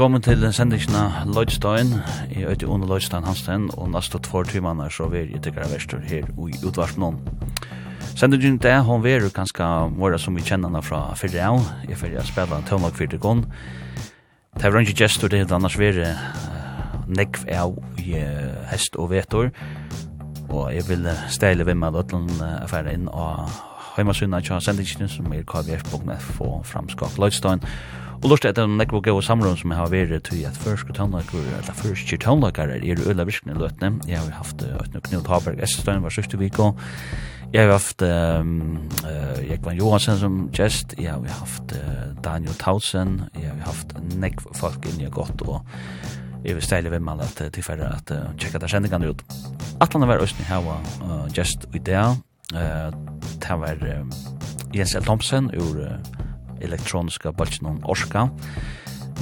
velkommen til den sendingen av Lloydstein. Jeg heter under Lloydstein Hansen, og neste två timmar så vil jeg tikkere vestur her i utvarsen. Sendingen til det, hun vil ganske våre som vi kjenner henne fra fyrre av. Jeg fyrir jeg spela en tøvnlag fyrre gong. Det var ikke gestor, det er annars være nekv av i hest og vetor. Og jeg vil stelle vim med løtlen affæra inn av heimasunna tja sendingen som er kvf.f og framskak Lloydstein. Og lort etter en nekvo gau samrun som jeg har vært til at først tonlager, eller først tonlager er i øyla virkne løtne. Jeg har haft Øtne Knut Haberg Esselstein var sørste viko. jeg har haft um, uh, Jekvan Johansen som gest, jeg har haft uh, Daniel Tausen, jeg har haft nekvo folk inni og godt og jeg vil steile hvem alle at til færre at tjekka der sendingene ut. Atlan var Østene hava gest i det, det var Jens L. Thompson ur uh, elektroniska bulten orska.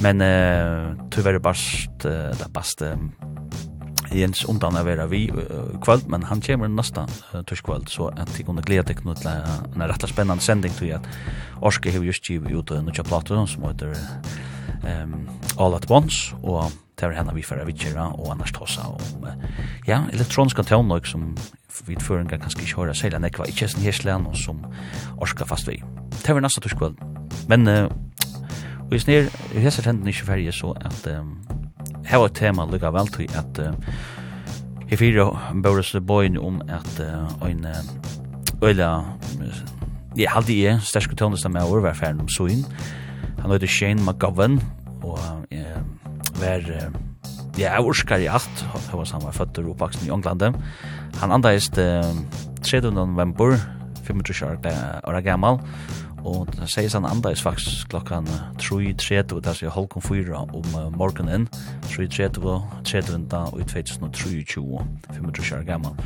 Men eh tyvärr bast eh, det baste Jens undan av vera vi uh, kvöld, men han kommer nästa uh, törskvöld, så att jeg kunde glede dig till en rätt spännande sändning till att Orske har just givet ut en nødja plato som heter um, All at Once, og det er henne vi fyrir vidtjera og annars tosa om ja, elektroniska tøvnløk som vi føringar kanskje ikke høyra seilan nekva i kjesten hirslean og som Orska fast vi. Det nästa næsta törskvöld. Men uh, og i snir, hesser tenden ikke ferie så at um, her var et tema lukka vel til at uh, i fyra børes bøyen om at uh, en uh, øyla jeg halde jeg sterske tøvnest med over hver ferden om soin han heter Shane McGovern og uh, var uh, Ja, jeg orskar i alt, hos han var født og oppvaksen i Ånglande. Han andaist eh, 3. november, 25 år gammal, og det sier sånn andags faktisk klokken 3.30, det sier halvkom 4 om morgenen, 3.30, 30 da, og i 2023, 25 år gammal.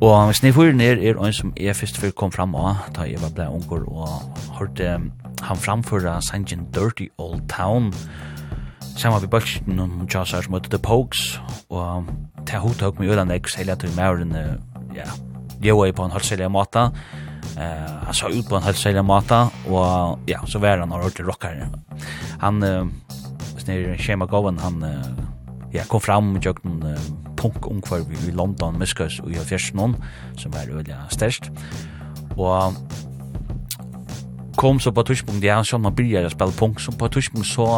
Og hvis ni fyrir ned, er ein som er først før kom fram av, da jeg var blei unger og hørte han framføra sangen Dirty Old Town, Samma vi bøksten om Jazzar som The Pokes, og det hodtøk med Øland X, heila til mauren, ja, jo er på en halvselig måte, og Eh, han sa ut på en helt særlig måte, og ja, så var han har hørte rockere. Han, eh, snir Shema Gowan, han eh, ja, kom fram og gjør noen eh, punk-ungkvarv i London, Muskus og i Fjersen som var veldig størst. Og kom så på tushpunkt, ja, så man byrjar å spille punk, så på tushpunkt så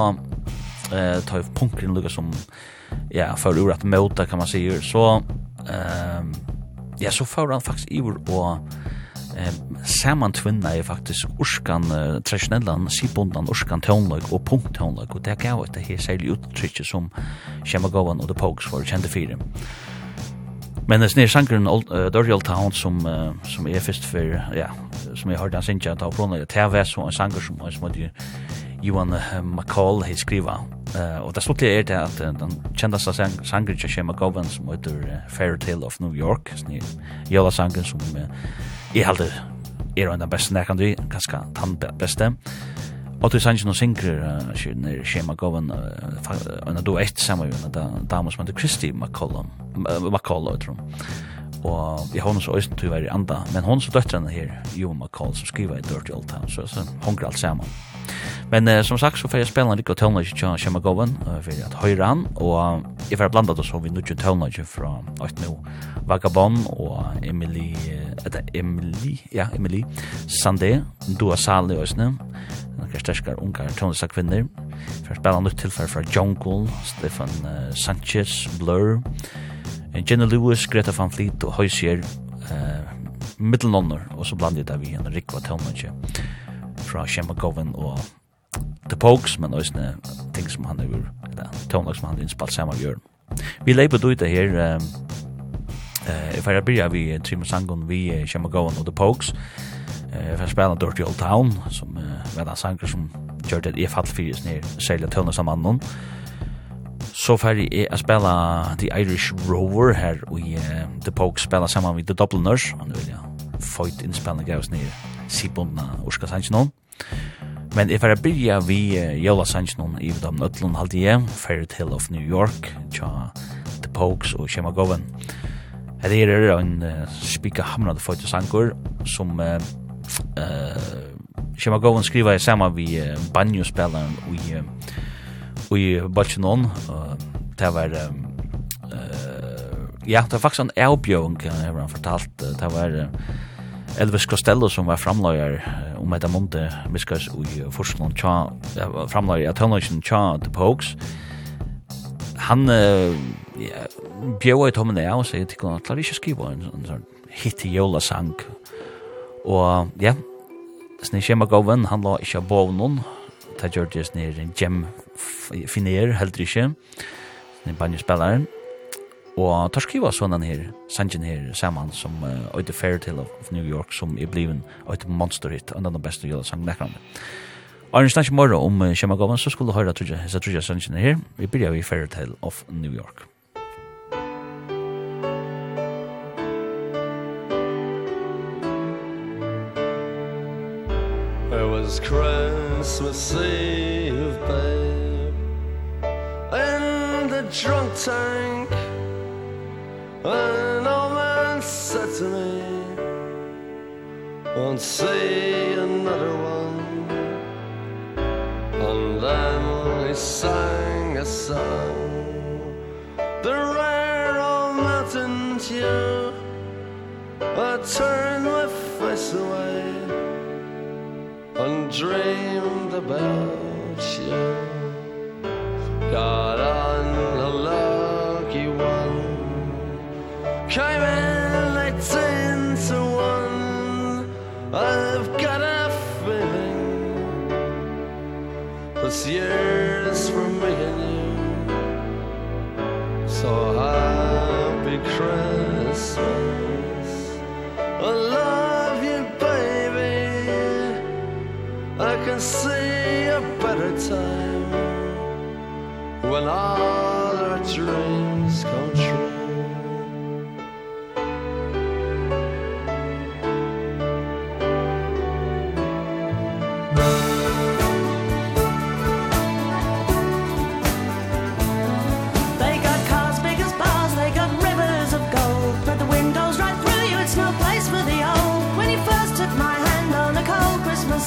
eh, tar punkren lukka som ja, for ur at møta, kan man säga, så eh, ja, så får han faktisk i og eh, saman tvinna er faktisk urskan uh, traditionellan, sibundan urskan tånlag og punkt punktånlag, og det gav et det her særlig uttrykket som Shemagowan og The Pogues var kjente fyrir. Men det snir sangren uh, Dorial Town som uh, som er fyrst för ja som jeg hørte han synja ta från det TV så en sanger som som hade Johan McCall he skriva Uh, og det slutligen er det att den kända sangren Shema Govan som heter Fairy Tale of New York. Snir jøla sangren som Jeg heldur er en av beste nærkant du, ganske tann beste. Og til sanns og synger, når Shema Govan, en av du eitt et sammen, da damer som heter Kristi McCollum, McCollum, tror jeg og jeg har så øyne til å være i anda, men hun så døtterne her, Jo McCall, som skriver i Dirty Old Town, så, så hunker alt sammen. Men uh, som sagt så får jeg spela en rikka tøvnløyge til Kjema Govan, uh, for at høyre han, og jeg får blanda det så vi nudger tøvnløyge fra Øyne Nå, Vagabond og Emily, etter Emily, ja, Emily, Sandé, Dua Sali og Øsne, noen sterskere ungar tøvnløyge kvinner, for jeg spela nytt tilfell fra Jungle, Stefan uh, Sanchez, Blur, Blur, Jenna Lewis, Greta Van Fleet og Høysier, uh, Middelnonner, og så blandet jeg vi en Rikva Tøvnmønge fra Shemma Govan og The Pogues men også ting som han er, eller tøvnlag som han er innspalt sammen gjør Jørn. Vi leipa ut det her, um, uh, if I byrja vi Trimo Sangon, vi Shemma Govan og The Pokes, Eh för spela Dirty Old Town som uh, var den sanger som gjør det i fall fyris ner sälja tönna som annan så ferdig er jeg spela The Irish Rover her, og uh, The Pogues spela sammen med The Dubliners, og nu vil jeg fight innspillende gavs oss nere Sibundna Urska Sanchinon. Men jeg ferdig byrja vi uh, Jola Sanchinon i Vidam Nøtlund halvdige, Fairy Tale of New York, tja The Pogues og Shema Govan. Det er en uh, spika hamrande fight sangur, som uh, uh, Shema Govan skriva i sammen med uh, banjo-spilleren og i uh, i botchen on. Det var ja, det var faktisk en avbjøring, har han fortalt. Det var Elvis Costello som var framlager om etter måned viskas i Forslund tja, framlager av Tønløkjen tja The Pogues. Han ja, bjøy i tommen av og sier til han, klarer ikke å skrive en sånn hit i jølasang. Og ja, Snir Kjemma Goven, han la ikke av bovnån, det gjør det snir Gjem finner helt ikke. Den banjespilleren. Og tar skriva sånn her, sangen her saman som uh, The Fairy Tale of New York som er bliven et Monster Hit, en av de beste jøla sang nekrande. Og en snakk morgen om uh, Kjema Shemagovan, så skulle du høre trudja, hessa trudja sangen her. Vi byrja i Fairy Tale of New York. It was Christmas Eve, babe drunk tank. An old man said to me Won't see another one. And then he sang a song. The rare old mountain tune. I turned my face away. And dreamed about you. Got on Chiming lights into one. I've got a feeling. This year's for making you So happy Christmas. I love you baby. I can see a better time When I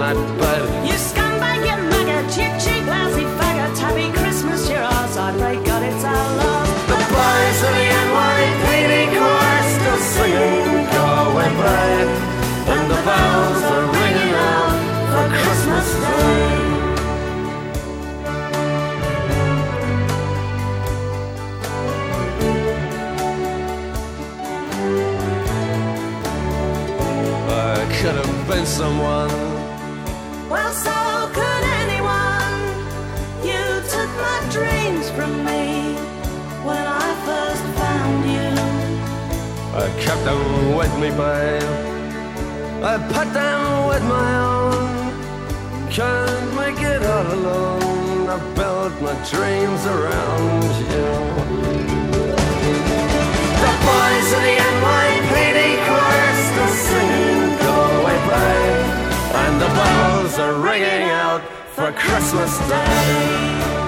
snappar You scumbag, you maggot, you cheap, lousy faggot Happy Christmas, you're ours, I pray God it's our love. The boys of the NYPD chorus Still singing, go and play And the bells are ringing out for Christmas Day. Could have been someone things from me when I first found you. I kept them with me babe. I put them with my own. Can't make it all alone. I built my dreams around you. The boys of the NYPD chorus are singing Go Away Babe. And the bells are ringing out for Christmas Day.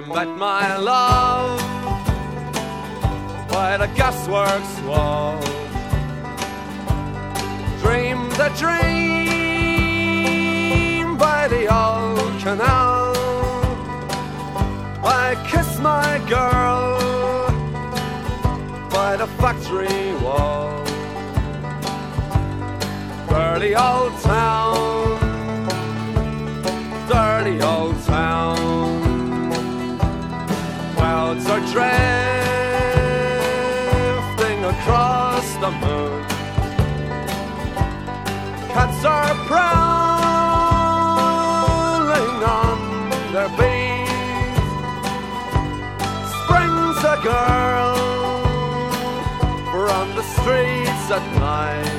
met my love. By the gasworks wall. Dream the dream by the old canal. I kiss my girl by the factory wall. Early old town. prowling on their beat Springs a girl from the streets at night.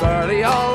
Barely all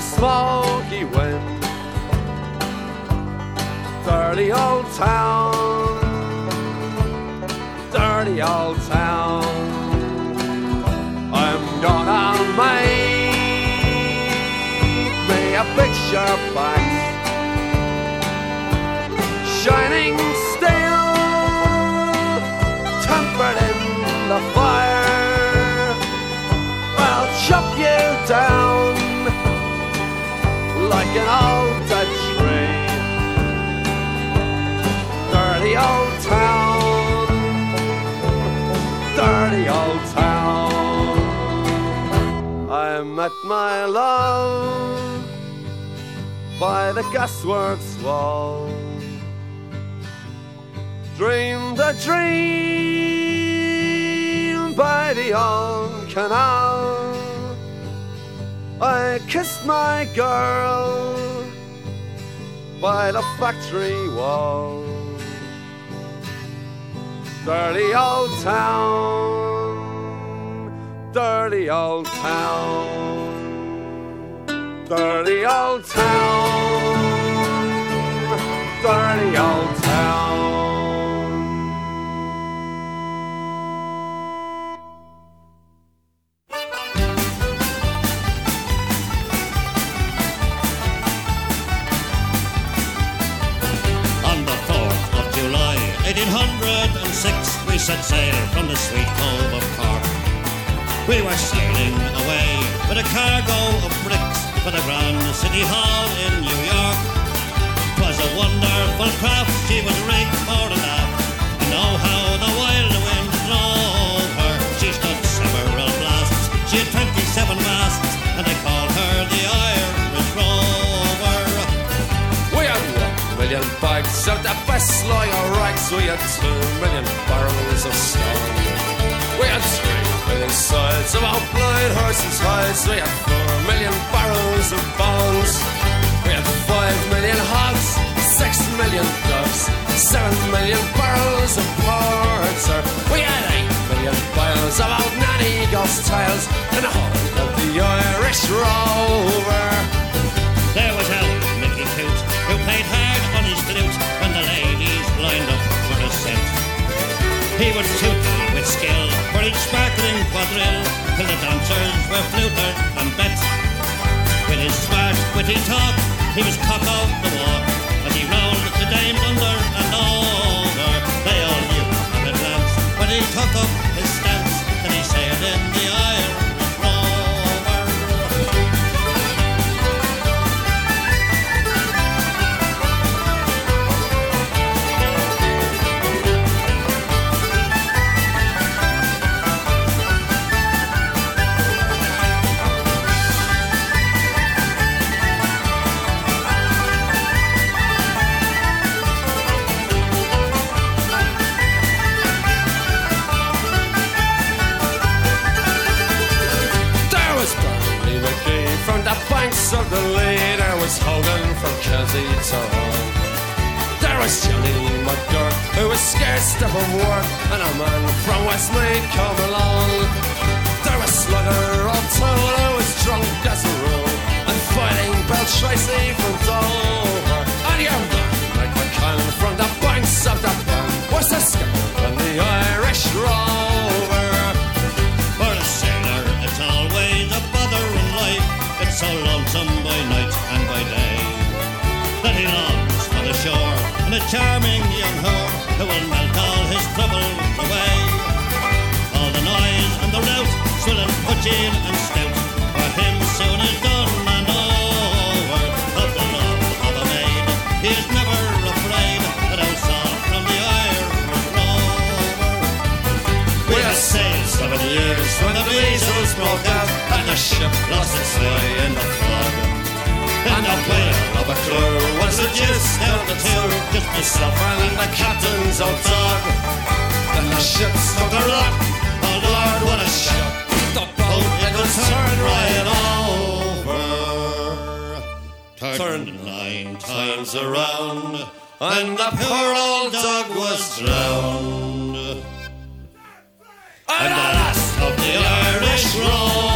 the smoky wind Dirty old town. Dirty old town. I'm gonna make me a picture back Shining steel Tempered in the fire. I'll chop you down stinking old Dutch train. Dirty old town. Dirty old town. I met my love By the gasworks wall. Dreamed a dream By the old canal. I kissed my girl by the factory wall. Dirty old town Dirty old town Dirty old town Dirty old town. set sail from the sweet cove of Cork. We were sailing away with a cargo of bricks For the Grand City Hall in New York. Twas a wonderful craft she was rigged for a laugh. I know how the wild wind drove her. She stood several blasts. She had 27 miles served the best lawyer rights We had two million barrels of stone. We had three million sides of our blind horses' hides We had four million barrels of bones. We had five million hogs Six million doves. Seven million barrels of porter We had eight million piles of old nanny ghost tales And a whole of the Irish roll. would tutored with skill For each sparkling quadrille Till the dancers were fluted and bet With his smart witty talk He was cock of the walk As he rolled the dame under and over. They all knew at a glance When he took up was Johnny McGurk Who was scared of of work And a man from Westmead come along. There was Slugger on toll Who was drunk as a rule And fighting Bell Tracy from Dover. And younger like McCann From the banks of the bank Was the skipper and the Irish rock a charming young whore Who will melt all his troubles away. All the noise and the rout Swill and pudging and stout. For him soon is done and over Of the love of a maid. He is never afraid But I'll saw from the Irish rover We are sailed seven years When the measles broke out And the ship lost its way in the flood clear of a crew Was it gist out the two Just myself and the captain's old dog And the ship's took a rock Oh Lord, what a ship. The boat, it was turned right over. Turned Turn. nine times around And the poor old dog was drowned. And the last of the Irish roll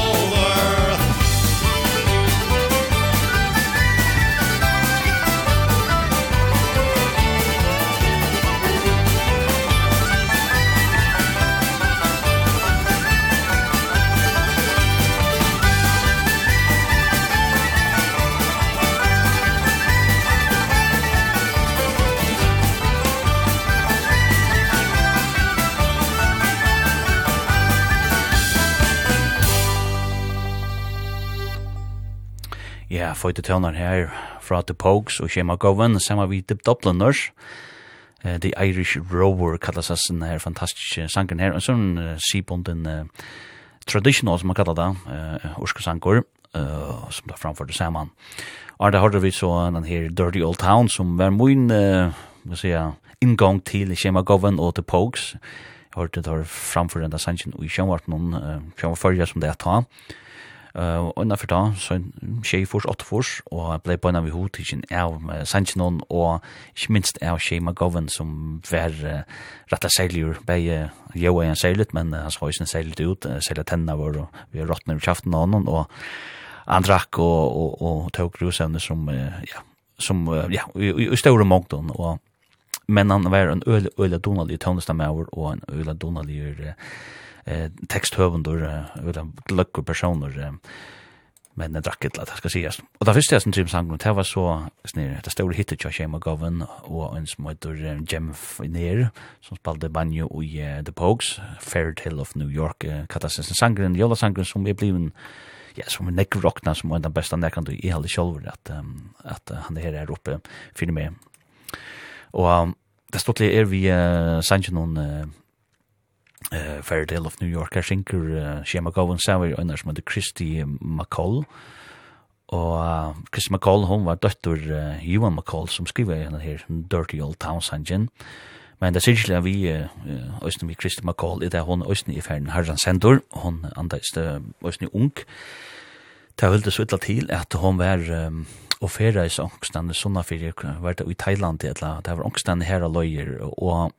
føyte tøvnar her fra The Pogues og Shema Govan, saman vi The Dubliners, uh, The Irish Rover kallas oss den her fantastiske sangen her, en sånn uh, sibunden uh, traditional som man kallar det, uh, urskasangur, uh, som det framførte saman. Og da hørte vi så den her Dirty Old Town, som var min, uh, hva sier inngång til Shema Govan og The Pogues. Jeg hørte det her framførte den sangen, og i sjønvart noen uh, sjønvart som det er ta, og Uh, og innanfor da, så en tjej fors, åtte fors, og jeg ble på en av til sin av uh, Sanchinon, og ikke minst av tjej McGovern, som var uh, rett og seiljur, bare uh, jo er en seilet, men uh, hans så ikke ut, uh, seilet tennene våre, og vi har råttene i kjaften av noen, og han drakk og, og, og, tog grusevne som, uh, ja, som, uh, ja, i, i, i store mångton, og men han var en øyla øle donalig tøvnestamauer, og en øyla donalig uh, eh, teksthøvender, eh, gløkker personer, eh, men det drakk et eller annet, skal sies. Og det første jeg som trim sangen, det var så, snir, det store hittet til Shema Govan, og en som heter Jem Finer, som spalte banjo i uh, The Pogues, Fair Tale of New York, uh, katastrofen sangen, jola sangen som er bliven, ja, som er nekrockna, som er den beste nekkan du i hele sjolver, at, um, at uh, han her er oppe, finner med. Og um, det stod stått er vi uh, sangen noen, uh, eh Fairy Tale of New York er synker uh, Shema Gowan Samuel Anders med Christy McCall. Og uh, Christy McCall hon var døttur uh, Johan McCall som skriver henne her Dirty Old Town Sanjin men det sikkert at vi uh, Øysten vi Christy McCall i det hun Øysten i ferden Herran Sendor hon andast Øysten i ung. Det vilde så illa til at hon var um, og ferra i sångstande sånne fyrir var det i Thailand eller det var ångstande her og løyer og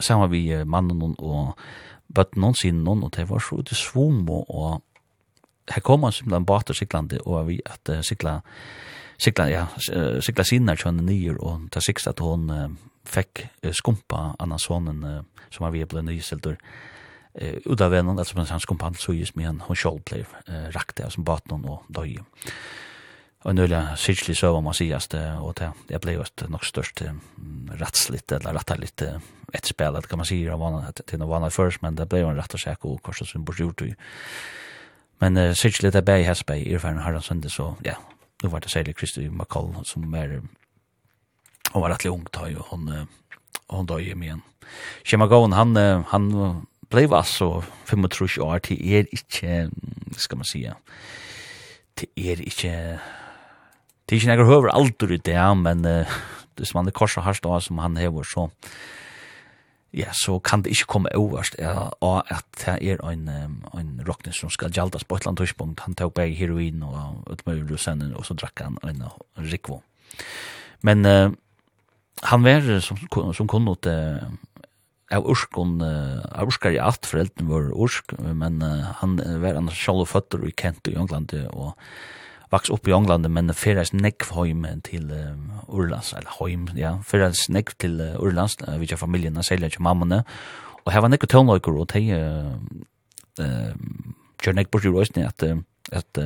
sammen vi mannen og bøtten sin noen, og det var så ute svom, og, og her kom han simpelthen bata siklande, og vi at uh, sikla, sikla, ja, sikla sinner kjønne nyer, og det sikst at hun uh, fikk uh, skumpa annan sonen, uh, som var vi ble nyseltur, uh, ut av vennen, altså han skumpa han sugis med en, hun sjål ble uh, rakte, som baten og døye en nøyla sikkelig søv om man sies det, og det, det ble jo et nok størst rettslitt, eller rettarlitt etterspill, kan man si, til noe vanlig først, men det ble jo en rett og korset som burde gjort. det. Men uh, sikkelig det ble i Hesberg, i erfaren Harald Sønde, så ja, nå var det særlig Kristi McCall, som er, hun var rettelig ung, da, og hun, uh, hun døg hjem igjen. Kjema Gåen, han, uh, han ble altså 35 år, til er ikke, skal man si, til er ikke Det er ikke nekker høver alder i det, men uh, hvis man er korset her stå som han hever, så ja, så kan det ikke komme overst ja, og at det er en, en rockning som skal gjaldas på et eller annet tørspunkt. Han tok bare heroin og utmøyre rusennen, og så drakk han en rikvo. Men uh, han var som, som kunne ut uh, av urskon, uh, av urskar i alt, foreldren var ursk, men uh, han var annars sjálf og føtter i Kent i England, og vaks upp i England men ferast nekk heim til uh, Urlands eller heim ja ferast nekk til uh, Urlands uh, við familjen og selja til mammane og var nekk tónleikur og tei eh uh, Jernek Bush Rosen at at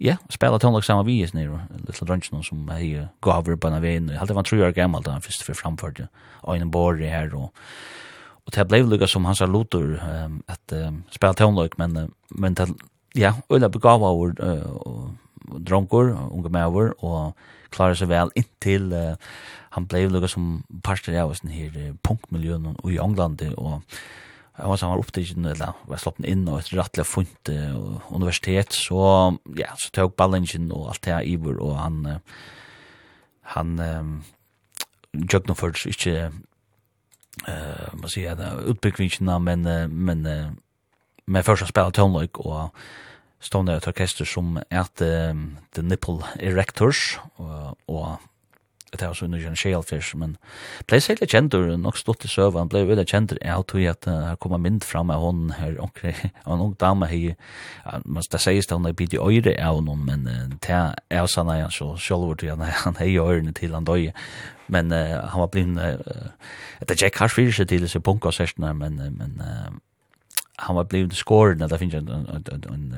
ja spela tónleik saman vi is nær little drunchen sum hey go over på en naven jeg halda van 3 år gammal då fyrst fyrir framförd og ein borg her og og det blev lukka som hans lotor um, at um, spela tónleik men men det, ja ølla begava og dronkor, unge maver, og klarer seg vel inntil uh, han blei lukka som parster av sin her uh, punkmiljøen i Anglandi, og jeg var sammen opptidgen, eller var sloppen inn og et rattelig funt uh, universitet, så ja, så tog ballingen og alt det her iver, og han uh, han um, jøgna for ikke eh man säger att utbyggvingen men men først å spille tonlike och stående et orkester som er um, The Nipple Erectors, og, og det er også under Jan Sjalfjers, men ble særlig kjent, og nok stått i søve, han ble veldig kjent, jeg har tog at uh, kom en mynd fram av hon, her og en ung dame, hei, ja, man, det sies det, hun er bitt i øyre av noen, men uh, det er også nei, han så sjølver til han, han hei øyrene til han døy, men uh, han var blind, uh, det er ikke her fyrir seg til disse punkkassertene, men, uh, men uh, han var blivit skåren att det finns en en en,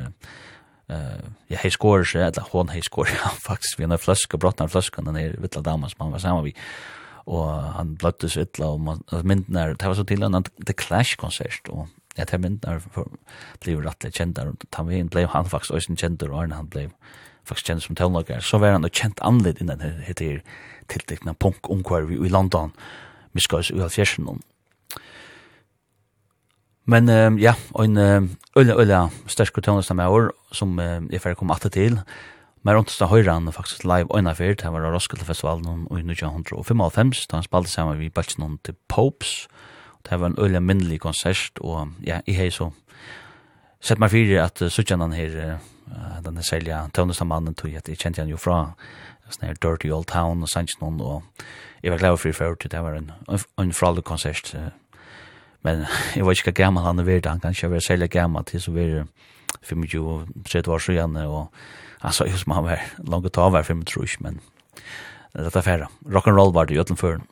eh ja, hej skårer så eller hon hej skårer han faktiskt vi har flaska brottnar flaskan den är vittla damen som han var samma vi och han blötte så illa och man myndnar det var så till en The Clash konsert och jag tar myndnar blev rätt känd där och han blev han faktiskt också känd och han blev faktiskt känd som tonlager så var han och känt anled innan det heter tilltäckna punk omkvar i London. Miskas i halvfjersen Men uh, ja, en øyla, øyla størst kulturnes av år, som um, jeg får komme alltid til. Men rundt da høyre han faktisk live øyna fyrt, han var av Roskilde-festivalen i 1995, da han spalte sammen vi med noen til Popes. Det var en øyla minnelig konsert, og ja, jeg har så sett meg fyrir at uh, suttjanan her, uh, denne selja tøvnesta mannen tog, at jeg kjente han jo fra sånn her Dirty Old Town og Sanchinon, og jeg var glad for fyrir fyrir, det var en, en, en fralig konsert, uh, Men jeg vet ikke hva gammel han er vært, han kan ikke være særlig gammel til så være 25-30 år siden, og han sa jo som han var langt av hver 25, men dette er færre. Rock'n'roll var det i Øtlenføren.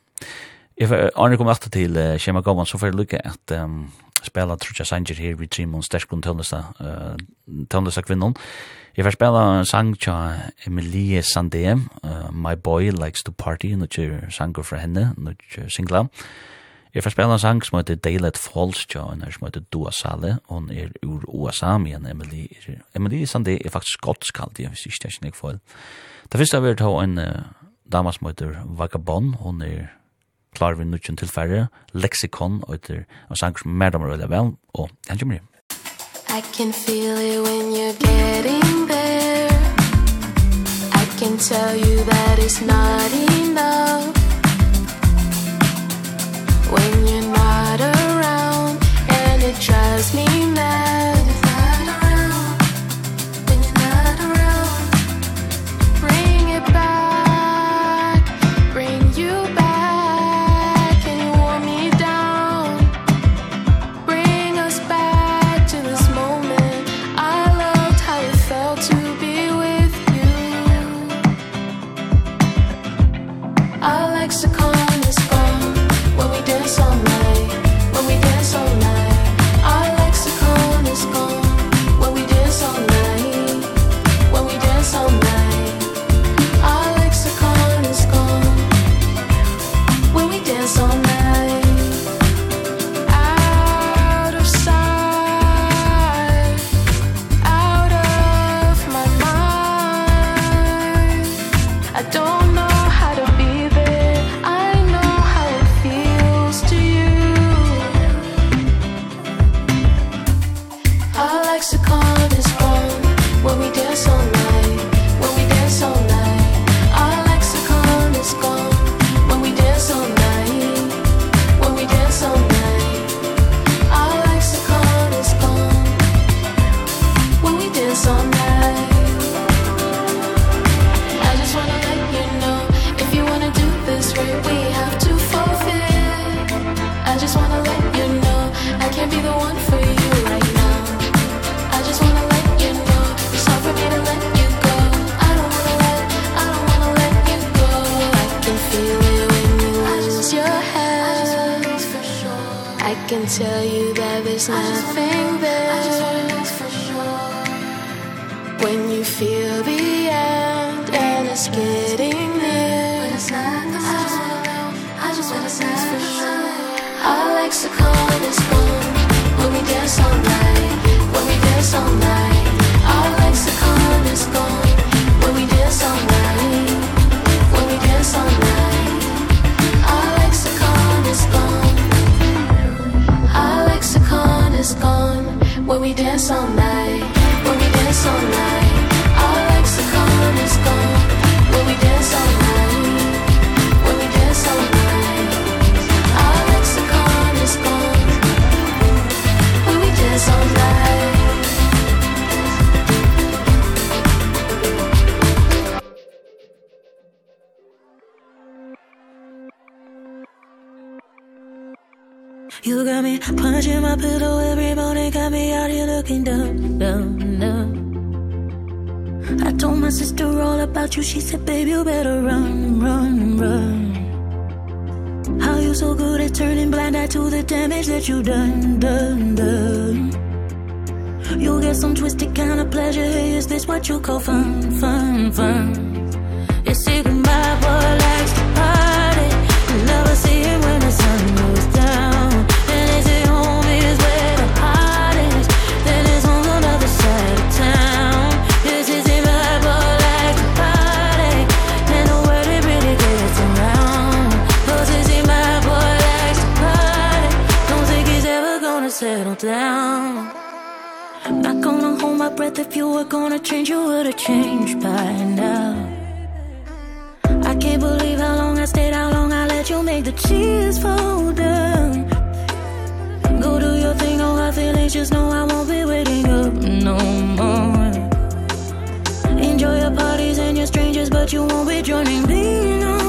Arne kom alltid til uh, Kjema Gavan, så får jeg lykke at um, spela Trudja Sanger her vid Trimon Sterskund Tøndesta, uh, Tøndesta kvinnon. Jeg får spela sang tja Emilie Sandé, uh, My Boy Likes to Party, nødvendig sanger fra henne, nødvendig singla. Jeg får spela en sang som heter Daylight Falls, ja, en her som heter Dua Sale, og hun er ur USA med en Emily. Emily Sandé er faktisk skotsk ja, hvis ikke det er ikke for. Det første har vært en uh, dama som heter Vagabond, hun er klar ved nødgjøn til færre, leksikon, og heter en sang som mer damer veldig vel, og han kommer hjem. I can feel it when you're getting there I can tell you that it's not enough when you're not around and it drives me mad. can tell you that there's nothing there When you feel the end and it's getting near. When it's not the I just wanna say it's for sure. I like to call this it's When we dance all night When we dance all night. pillow every morning got me out here looking down, down, down. I told my sister all about you, she said, babe, you better run, run, run. How you so good at turning blind eye to the damage that you done, done, done. You get some twisted kind of pleasure, hey, is this what you call fun, fun, fun? You say goodbye, boy, like my breath if you were gonna change you would have changed by now. I can't believe how long I stayed how long I let you make the cheese fall down. Go do your thing all I feel is just know I won't be waiting up no more. Enjoy your parties and your strangers but you won't be joining me no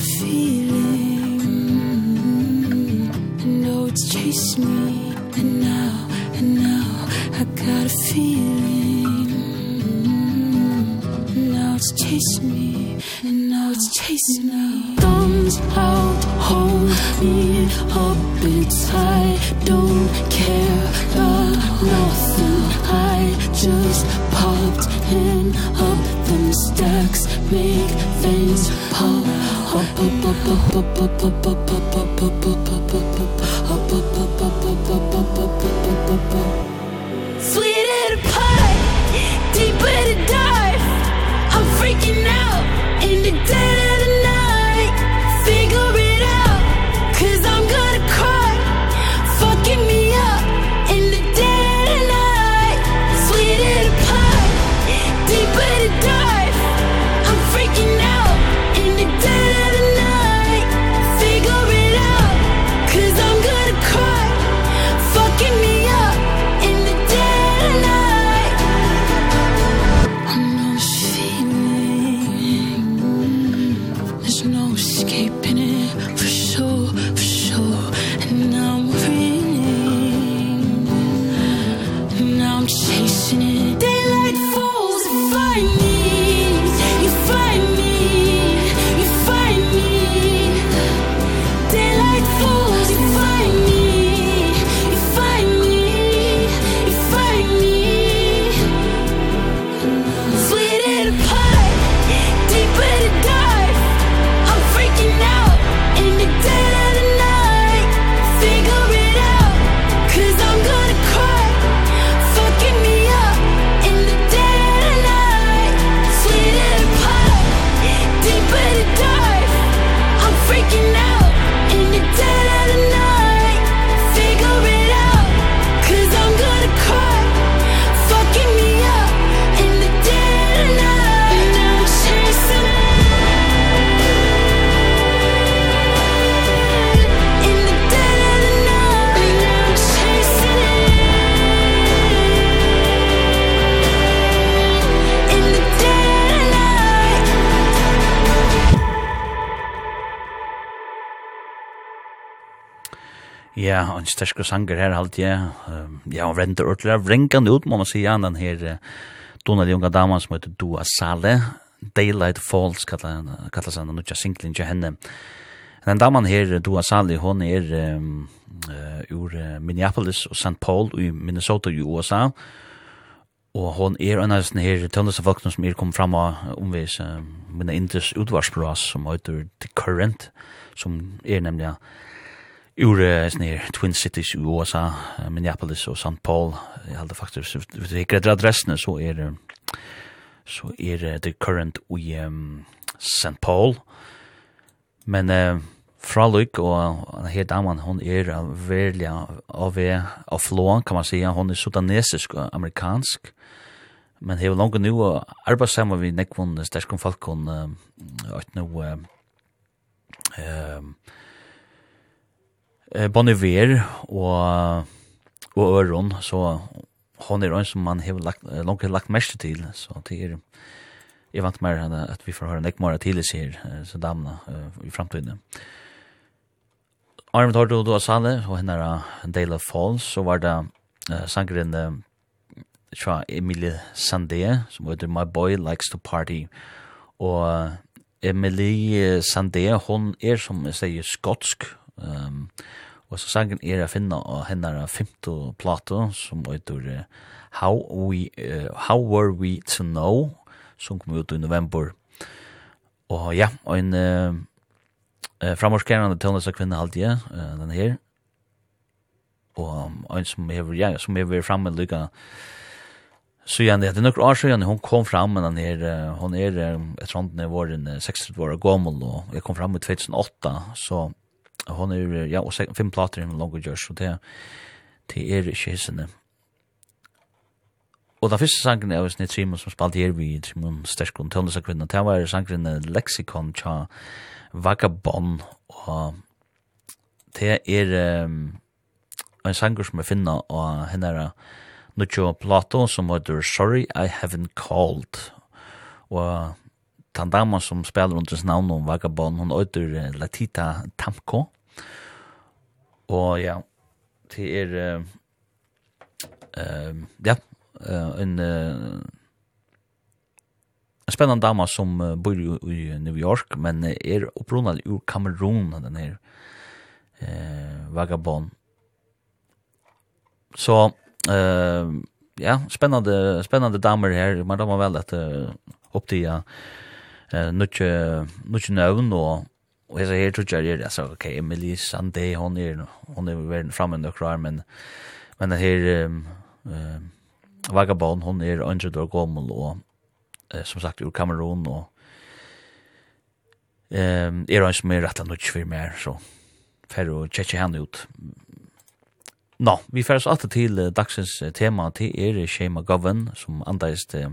feeling. I it's chased me. And now, and now I got a feeling. Now it's chasing me. And now it's chasing me. ja, en sterske sanger her alltid, ja. Ja, og render ordentlig av renkende ut, må man si, ja, den her Donald unga damen som heter Dua Sale, Daylight Falls kallas han, nu tja singlen tja henne. Den damen her, Dua Sale, hon er um, uh, ur Minneapolis og St. Paul i Minnesota i USA, og hon er en av sånne her tøndeste folkene som er kommet fram av omvis uh, mine indres utvarsbras som heter The Current, som er nemlig ur snir Twin Cities i USA, Minneapolis og St. Paul. Jeg halde faktisk, hvis jeg gredder adressene, så er så er The Current i um, St. Paul. Men uh, fra Lyk og her damen, hon er veldig av av flåan, kan man säga. Hon er sudanesisk og amerikansk. Men hever langt nu arbeid sammen vi nekvun sterskon falkon uh, at nu uh, um, eh, Bon Iver og, og Øron, så hon er en som man har lagt, langt lagt mest til, så det er jeg vant mer at vi får høre nek mer til i sier, så damna i framtiden. Arne har du då Sale, og henne er en del av Falls, så var det uh, sangren uh, fra Emilie Sandé, som heter My Boy Likes to Party, og Emilie Sandé, hon er som jeg sier skotsk, Um, og så sangen er å finne av henne femte plato, som heter How, We, uh, How Were We To Know, som kom ut i november. Og ja, og en uh, framorskerende av kvinne halvdige, uh, den her. Og en som er, ja, som hever framme lykka, Så igjen, det er några år siden hon kom fram men hun er, hon er ett sånt när var den 60 år gammel, og jeg kom fram i 2008 så hon er, ja, og fem plater i Longer Josh, og det, det er ikke hissene. Og den første sangen er Snitt Simon som spalte her vi Simon Sterskon Tøndesa kvinna, det var sangen Lexikon tja Vagabond, og det er um, en sanger som jeg finner, og henne er Nuccio Plato som heter Sorry I Haven't Called, og den dama som spelar under sin navn om Vagabond, hon øyder Latita Tamko. Og ja, det er, uh, ja, uh, en, uh, en spennende dama som uh, bor i, i New York, men er opprunnelig ur Kamerun, den her uh, Vagabond. Så, uh, ja, spännande spännande damer här. man da må väl att uh, opptida, uh, eh nutje nutje nøvn og og hesa her trúgjar er så okay Emily Sunday hon er hon er vel framme under krar men men det her um, um, vagabond hon er under der gamal og uh, som sagt ur Kamerun og ehm er han som er rett og slett for mer så fer og tjekke han ut Nå, no, vi fer oss alltid til dagsens tema. Til er Shema Govan som andeist eh,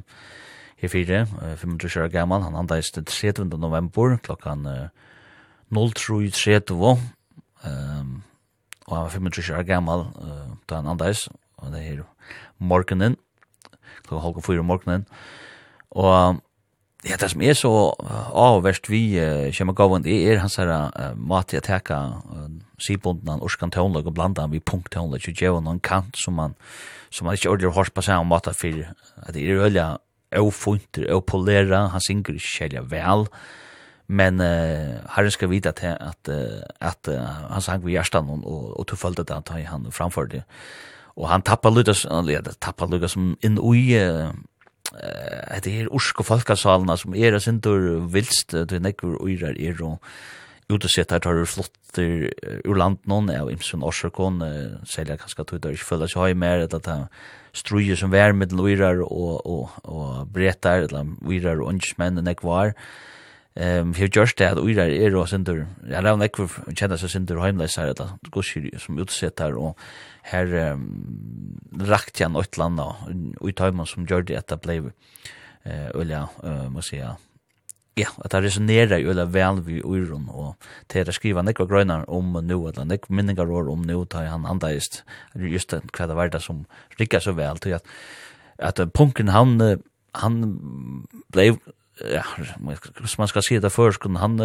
her fire, 25 år gammal, han andeis til 30. november klokkan 03.30 um, og han var 25 år gammal uh, da han andeis og det er morgenen klokkan halv og fyra morgenen og ja, det som er så avverst vi uh, kommer gavan det er hans her uh, mat i ateka uh, sibonden han orskan tånlag og blanda han vi punkt tånlag og djevon han kant som man som man ikke ordentlig hårs på seg om mat fyrir at det er øyla og funter og polera, han synger ikke kjelja vel, men uh, herren skal vite at, at, at uh, han sang ved hjertan og, og, og tog følte det at han framfor det. Og han tappa lyda, ja, tappa lyda som inn ui, uh, det er ursk og folkasalene som er sindur vilst, det er nekkur uirar er og ut sett her tar flott atter ur land noen av Imsen Orsakon, uh, selja kanskje at det ikke føles høy mer, eller at han som vær med luirar og, og, og bretar, eller luirar og ønsmenn enn jeg var. Ehm um, har just det att Uirar är då sindur. Ja, det är nog för känner sig sindur hemlösa eller att gå sig som utsätter och här um, rakt igen åt landa och uttagen som gör det att det blev eh eller eh måste jag ja, at det resonerer jo eller vel vi uron og til å skrive nekva grønner om nu, eller nekva minningar år om nu, da han andeist, eller just det, hva det var det som rikker så vel, til at, at punken han, han blei ja, hvis man skal si det før, skulle han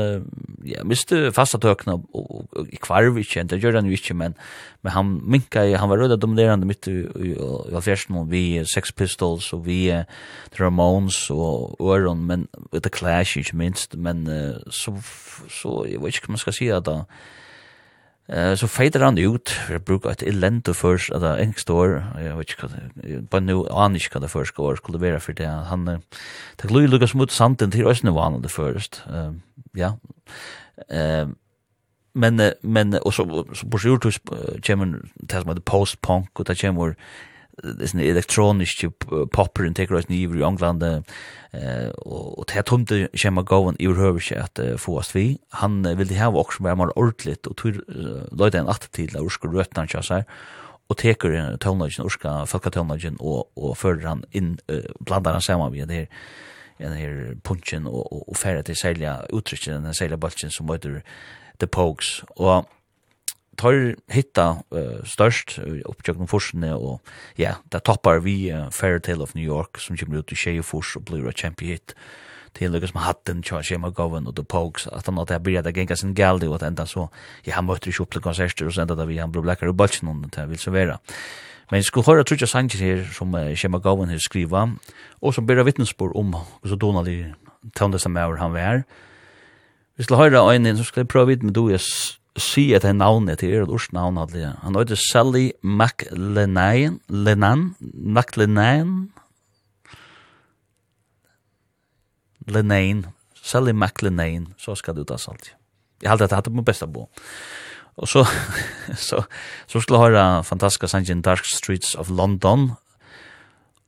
ja, miste fasta tøkene og, og, i kvarv ikke, det gjør han jo ikke, men, men han minka, han var rødda dominerende midt i, i, i alfjersen, vi Sex Pistols og vi The Ramones og Øron, men The Clash ikke minst, men så, så, jeg vet ikke hva man skal si det da, Eh så fader han ut. Vi brukar ett elände först att en stor jag vet inte på nu anish kan det först går skulle vara för det han det glue Lucas mot santen till ösnen var han det först. Ehm ja. Ehm men men och så så på sjort kommer kemen tas med post punk och det kommer, det är elektronisk popper and take right i England eh och det tomte schema gåvan i över sig att få oss vi. Han vill det här också mer mer ordligt och tror låta en att till där skulle rötna han så här och teker ska fucka folkatonlagen och och för han in blandar han samman vi det här här punchen och och färdigt sälja uttrycken den sälja bulten som heter the pokes och tar hitta uh, størst opptjøkken forsene, og ja, det toppar vi uh, Fairy Tale of New York, som kommer ut i tjej og fors og blir et kjempe hit. Til lykkes med hatten, tja, Shema Govan og The Pogues, at han alltid blir det genga sin galdi, og at enda så, ja, han møtte ikke opp til konserter, og så enda da vi han ble blekkar i balsen, og det vil så være. Men jeg skulle høre trutja sanger her, som uh, Shema Govan her skriva, og som blir vittnesbord om, og så Donald i tøndesamaur han var, Vi skulle høre øynene, så skulle jeg prøve vidt med du, jeg si at han navnet til er et urs navn alle. Han heter Sally McLennan, Lennan, McLennan, Lennan, Sally McLennan, så skal det ta salt. Jeg halte at det hadde på besta bo. Og så, så, så skulle jeg høre fantastiske sangen Dark Streets of London,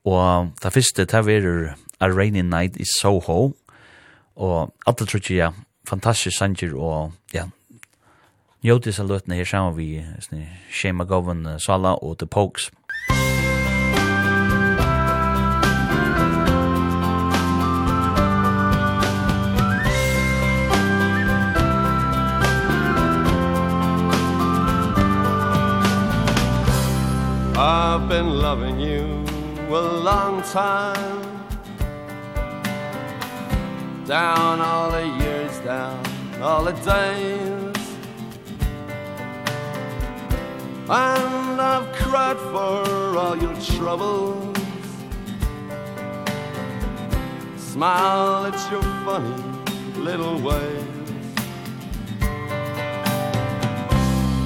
og det første, det var A Rainy Night i Soho, og alt det tror jeg, fantastisk sanger, og ja, njóti seg løtna her saman vi Shane McGowan Sala og The Pokes. I've been loving you a long time Down all the years, down all the days And I've cried for all your troubles. Smile at your funny little ways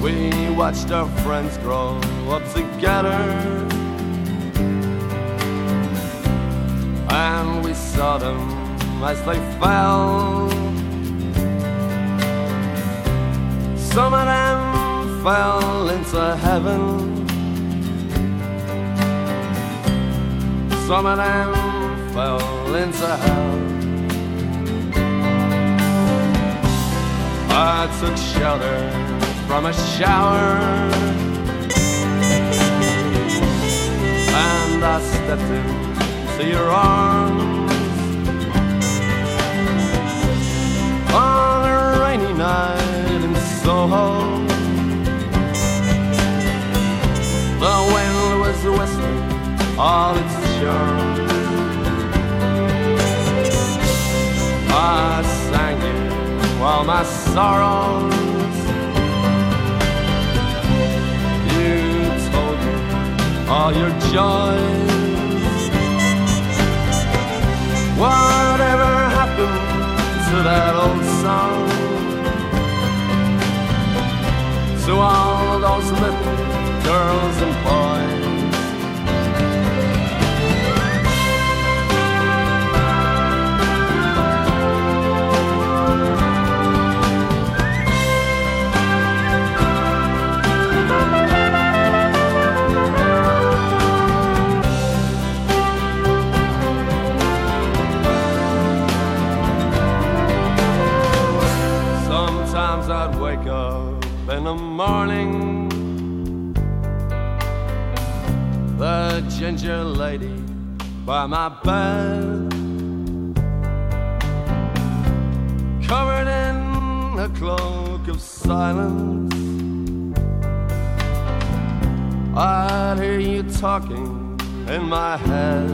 We watched our friends grow up together. And we saw them as they fell. Some of them fell into heaven. Some of them fell into hell. I took shelter from a shower. And I stepped into your arms. On a rainy night in Soho. The wind was whistling all its charm I sang it while my sorrows. You told me all your joys. Whatever happened to that old song? So all those little girls and boys my bed Covered in a cloak of silence. I'd hear you talking in my head.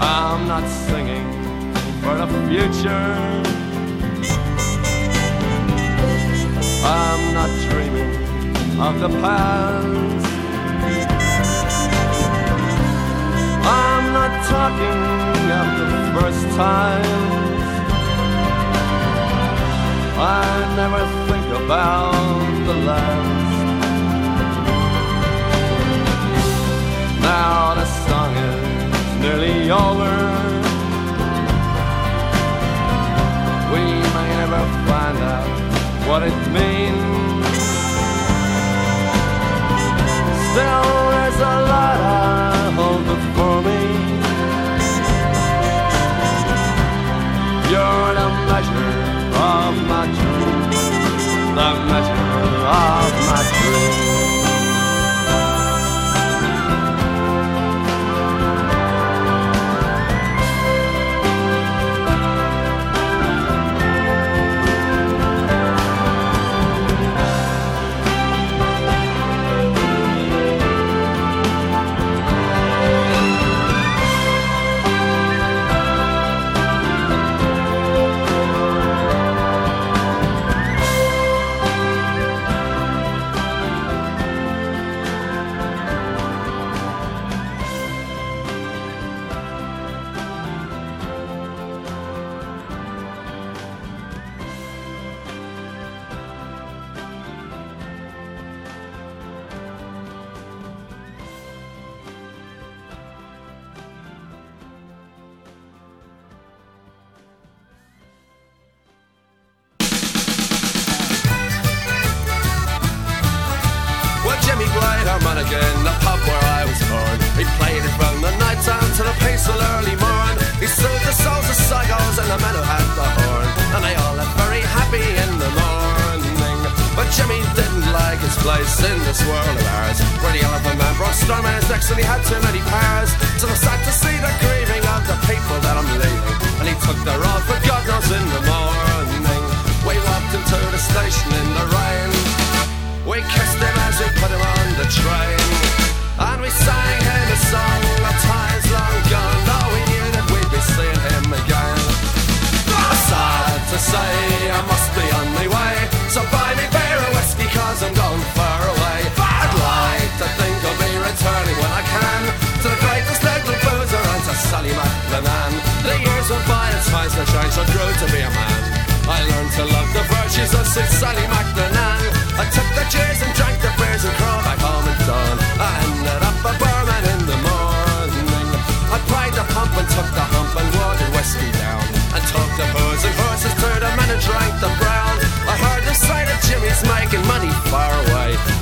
I'm not singing for the future. I'm not dreaming of the past. looking at the first time. I never think about the last. Now the song is nearly over. We may never find out what it means. Still there's a lot I hold before me. measure, the measure of my truth, the measure of my truth.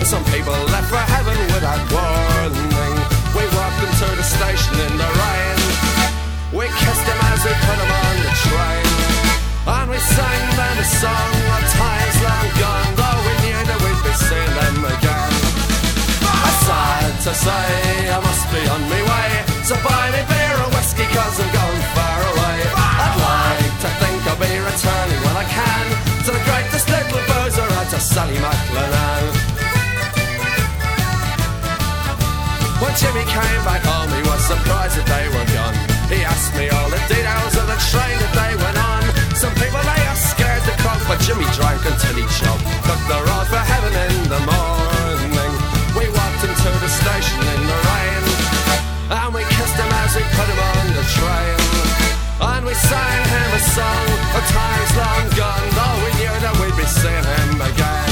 Some people left for heaven without warning. We walked them to the station in the rain. We kissed them as we put them on the train. And we sang them a song of times long gone. Though we knew that we'd be seeing them again. I sad to say I must be on my way. So buy me beer or whiskey cause I'm going far away. I'd like to think I'll be returning when I can To the greatest little boozer out to Sally McLennan Jimmy came back home. He was surprised that they were gone. He asked me all the details of the train that they went on. Some people they are scared to cough But Jimmy drank until he choked. Took the road for heaven in the morning. We walked him to the station in the rain And we kissed him as we put him on the train. And we sang him a song A time's long gone Though we knew that we'd be seeing him again.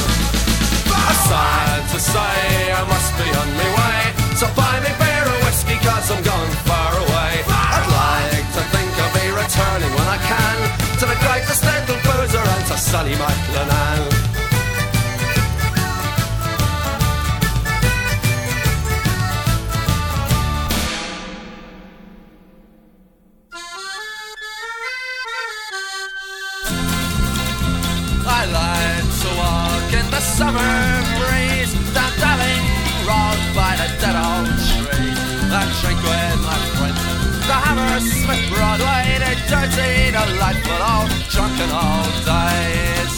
Sad to say I must be on my way. So buy me beer and whiskey cause I'm gone far away. I'd like to think I'll be returning when I can To the greatest little boozer and to walk in the summer. Christmas Broadway They're dirty, delightful, all drunk and all dies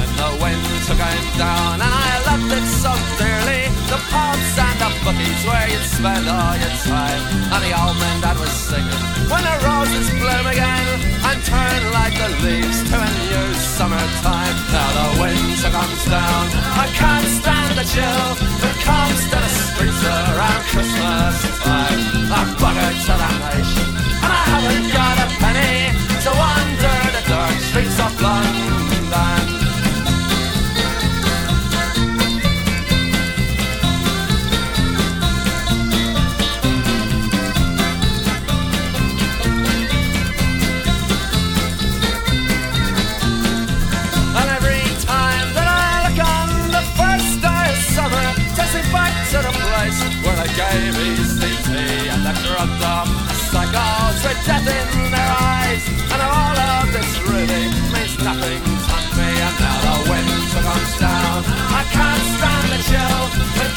And the wind took him down And I loved it so dearly. The pulse and but each where you'd spend all your time And the old man that was singing. When the roses bloom again And turn like the leaves to a new summertime Now the winter comes down. I can't stand the chill That comes to the streets around Christmas time. I'm buggered to the nation And I haven't got a penny To wander the dark streets of London. gave his things me And after a dumb Psychos with death in their eyes And all of this really means nothing to me And now the wind comes down I can't stand the chill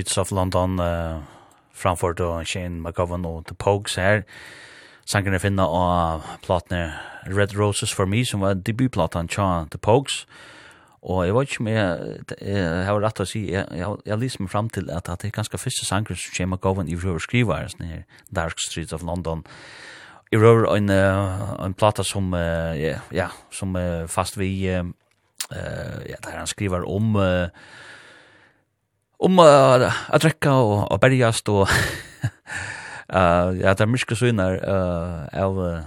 Streets of London uh, framfor då Shane McGowan og The Pogues her. Sangerne finna av platene Red Roses for Me, som var debutplatan tja The Pogues. Og jeg vet ikke om jeg har rett å si, jeg, jeg, jeg lyser meg fram til at, at det er ganske første sanger som Shane McGowan i røver skriver, sånn her Dark Streets of London. I røver en, en plata som, ja, som fast vi, ja, der han skriver om, uh, om uh, å drekke og, og bergast og uh, ja, det er mye synar uh, av uh,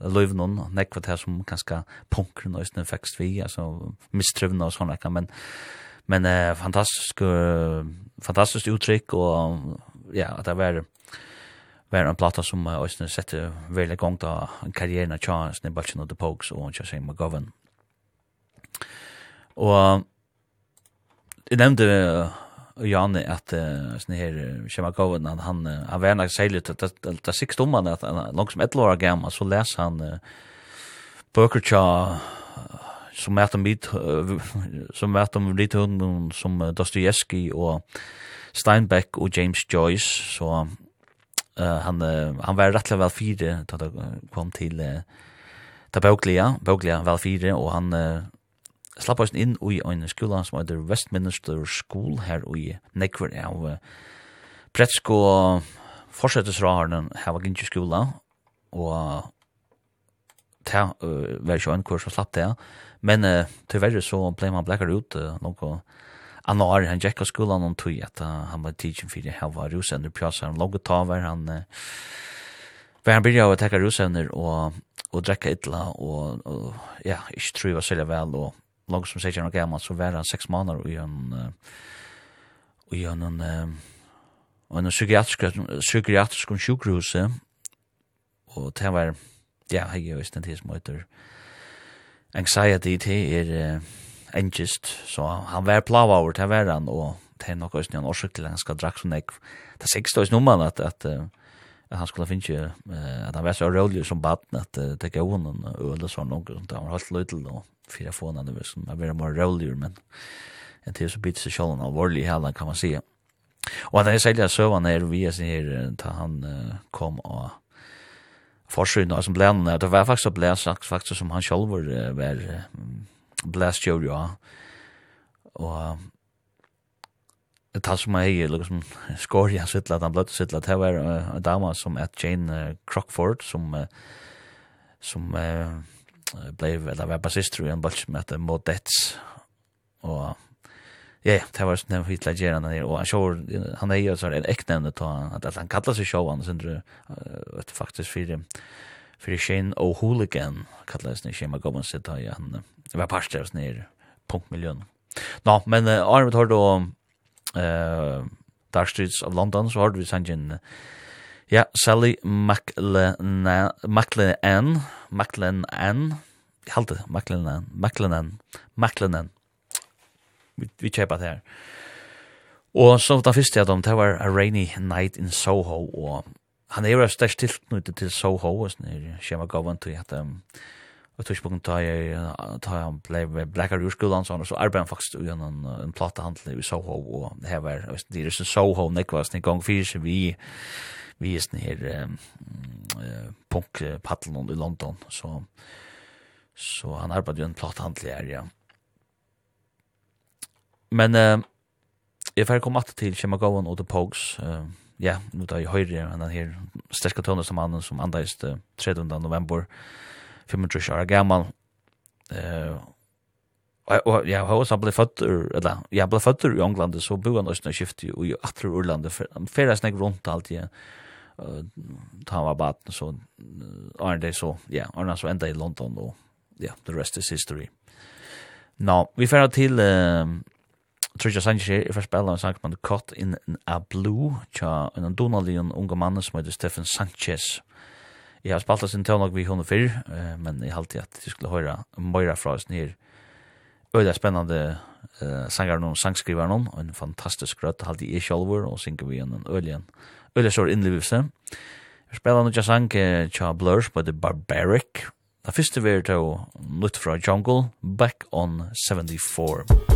löven och nekva det som ganska punkren och just faktiskt vi, alltså misströvna och sådana men men uh, fantastisk uh, fantastiskt uttryck och ja, att det var var en platta som uh, Øystein sette veldig gang da karrieren av Tja, Snibbalchen og The Pogues og Tja Sein McGovern. Og jeg nevnte uh, och Janne att sån här Shemakoven han han han var nog sälligt att det det sex dommarna att han långt som ett år gammal så läs han Booker Cha som mätt om bit som mätt om lite hund som Dostojevskij och Steinbeck och James Joyce så uh, han uh, han var rätt väl fyra då det kom till uh, ta bokliga bokliga väl fyra och han uh, slapp oss inn i en skola som heter Westminster School her i Nekver av Pretsk og forsettesraharen her var ikke skola og ta uh, var jo en kurs som slapp det men uh, tyverre så ble man blekkar ut uh, noe Anar han jekka skolan om tog at han var teaching fyrir her var rusender pjasa han logget taver han uh, han byrja å tekka rusender og, og drekka ytla og, og ja, ikke tru var sælja vel og långt som säger år gammal så var han sex månader i en i en en en psykiatrisk psykiatrisk sjukhus och det var ja jag jo isten til som heter anxiety det är er angst så han var plava över det var han och det är något som han orsak till han ska drakk så nek det sex då är nummer att at, att han skulle finne att han var så rolig som baden at det gav honom og eller sånn og han var helt løydel og för att få en annan som är mer roligare men en till så bit så själva allvarlig hela kan man se. Och att jag säger så var när vi är här ta han kom och forsyn och som blända det var faktiskt blä sagt faktiskt som han själv var var blast jo ja. Och det tar som jag är liksom skår jag sittla att han blöt sittla det var en dama som ett Jane Crockford som som blev eller var bassist tror jag en bulch med det Modets och ja det var sån hit lägger han och han kör han är ju så en äkta ta att han kallar sig showan sen tror att faktiskt för för Shane och Hooligan kallas ni schema går man sitta i han var pastors ner punktmiljön. Nå, men Arvid har då eh Dark Streets of London så har vi sanjen Ja, Sally McLennan, McLennan, McLennan, jeg halte McLennan, McLennan, McLennan. Vi, vi kjøper det her. Og så da første jeg dem, det var A Rainy Night in Soho, og han er jo størst tilknyttet til Soho, og sånn er skjema gavan til at um, Og tidspunktet ta jeg, da jeg ble blekkere i skolen, så, så arbeidet han faktisk i en, en platehandel i Soho, og det her var, det er så Soho, nekvast, en gang fyrir vi vi er sån her eh punk paddeln i London så så han arbeidde jo en platthandel her, ja. Men eh jeg får komma til till Chemagowan och The Pogues, eh ja, nu då i höjre han her sterske tonen som mannen som andades 3 november 25 år gammal. Uh, og ja, hva han ble født, eller ja, ble født i England, så bo han også når skiftet i Atre Urlandet, for han ferdes nek rundt alltid, ta var baten så Arne det så ja Arne så ända i London då ja the rest is history. Nå, vi fer til uh, Trisha Sanchez i første spillet en sang man Caught in a Blue tja en donalion unge mann som heter Stefan Sanchez. Jeg har spalt sin tøvnok vi henne før, men jeg halte at jeg skulle høre Moira fra oss nere øyla spennende uh, sangeren og sangskriveren og en fantastisk rødt halte jeg selv og synger vi en øyla Ulla sår innlivelse. spela nu just anke tja Blurs på The Barbaric. Det første vi er til nytt fra Jungle, Back on 74.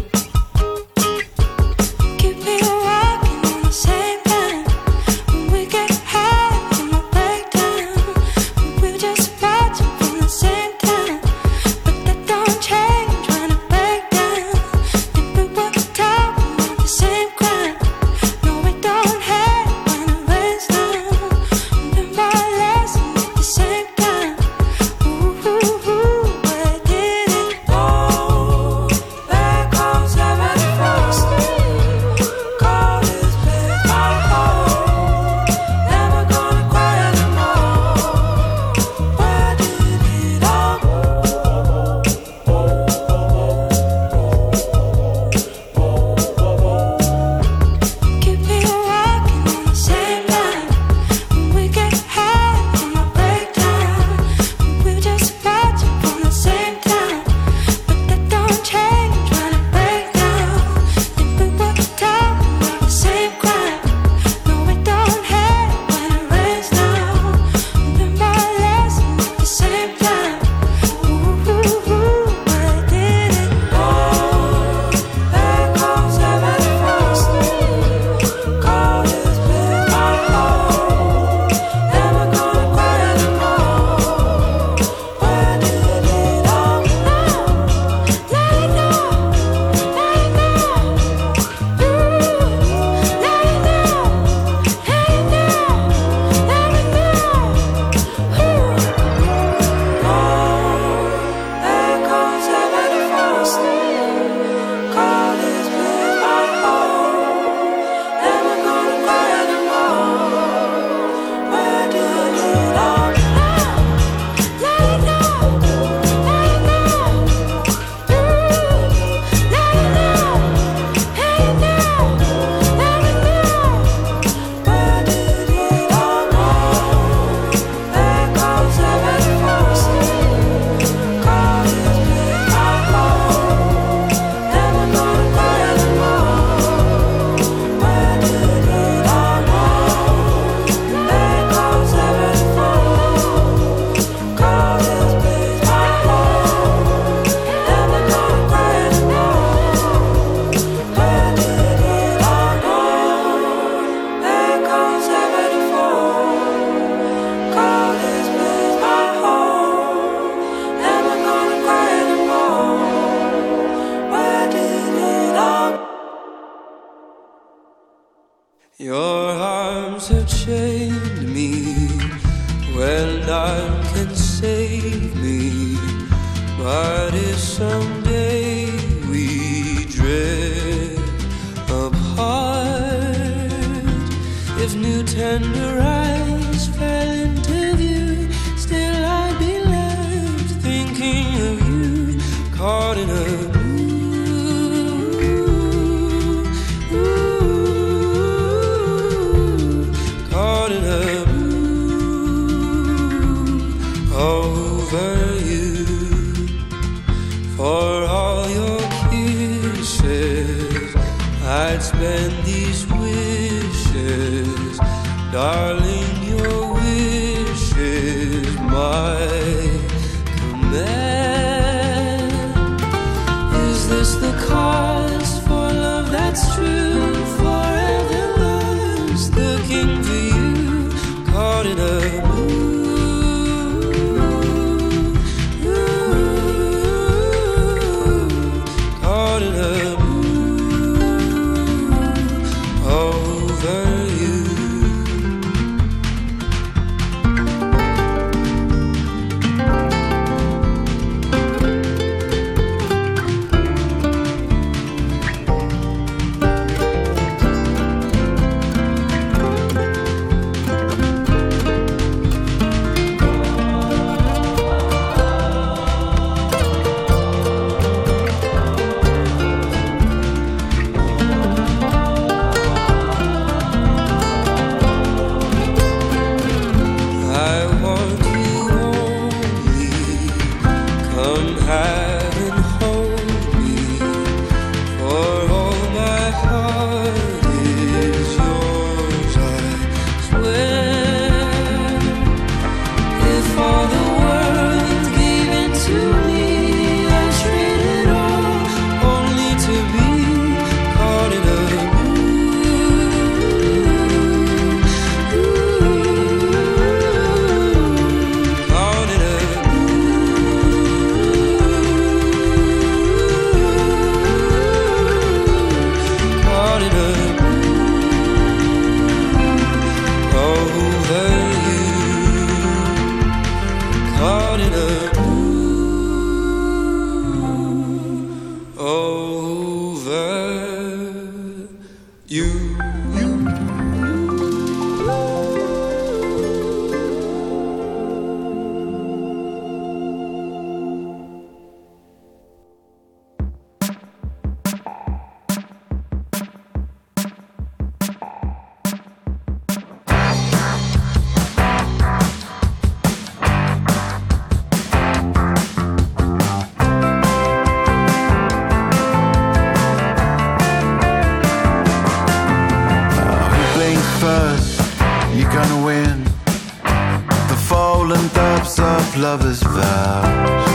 rolling thoughts of lovers vows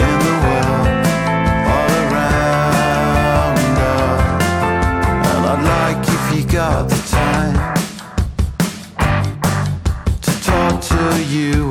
in the world all around us. I'd like if you got the time to talk to you.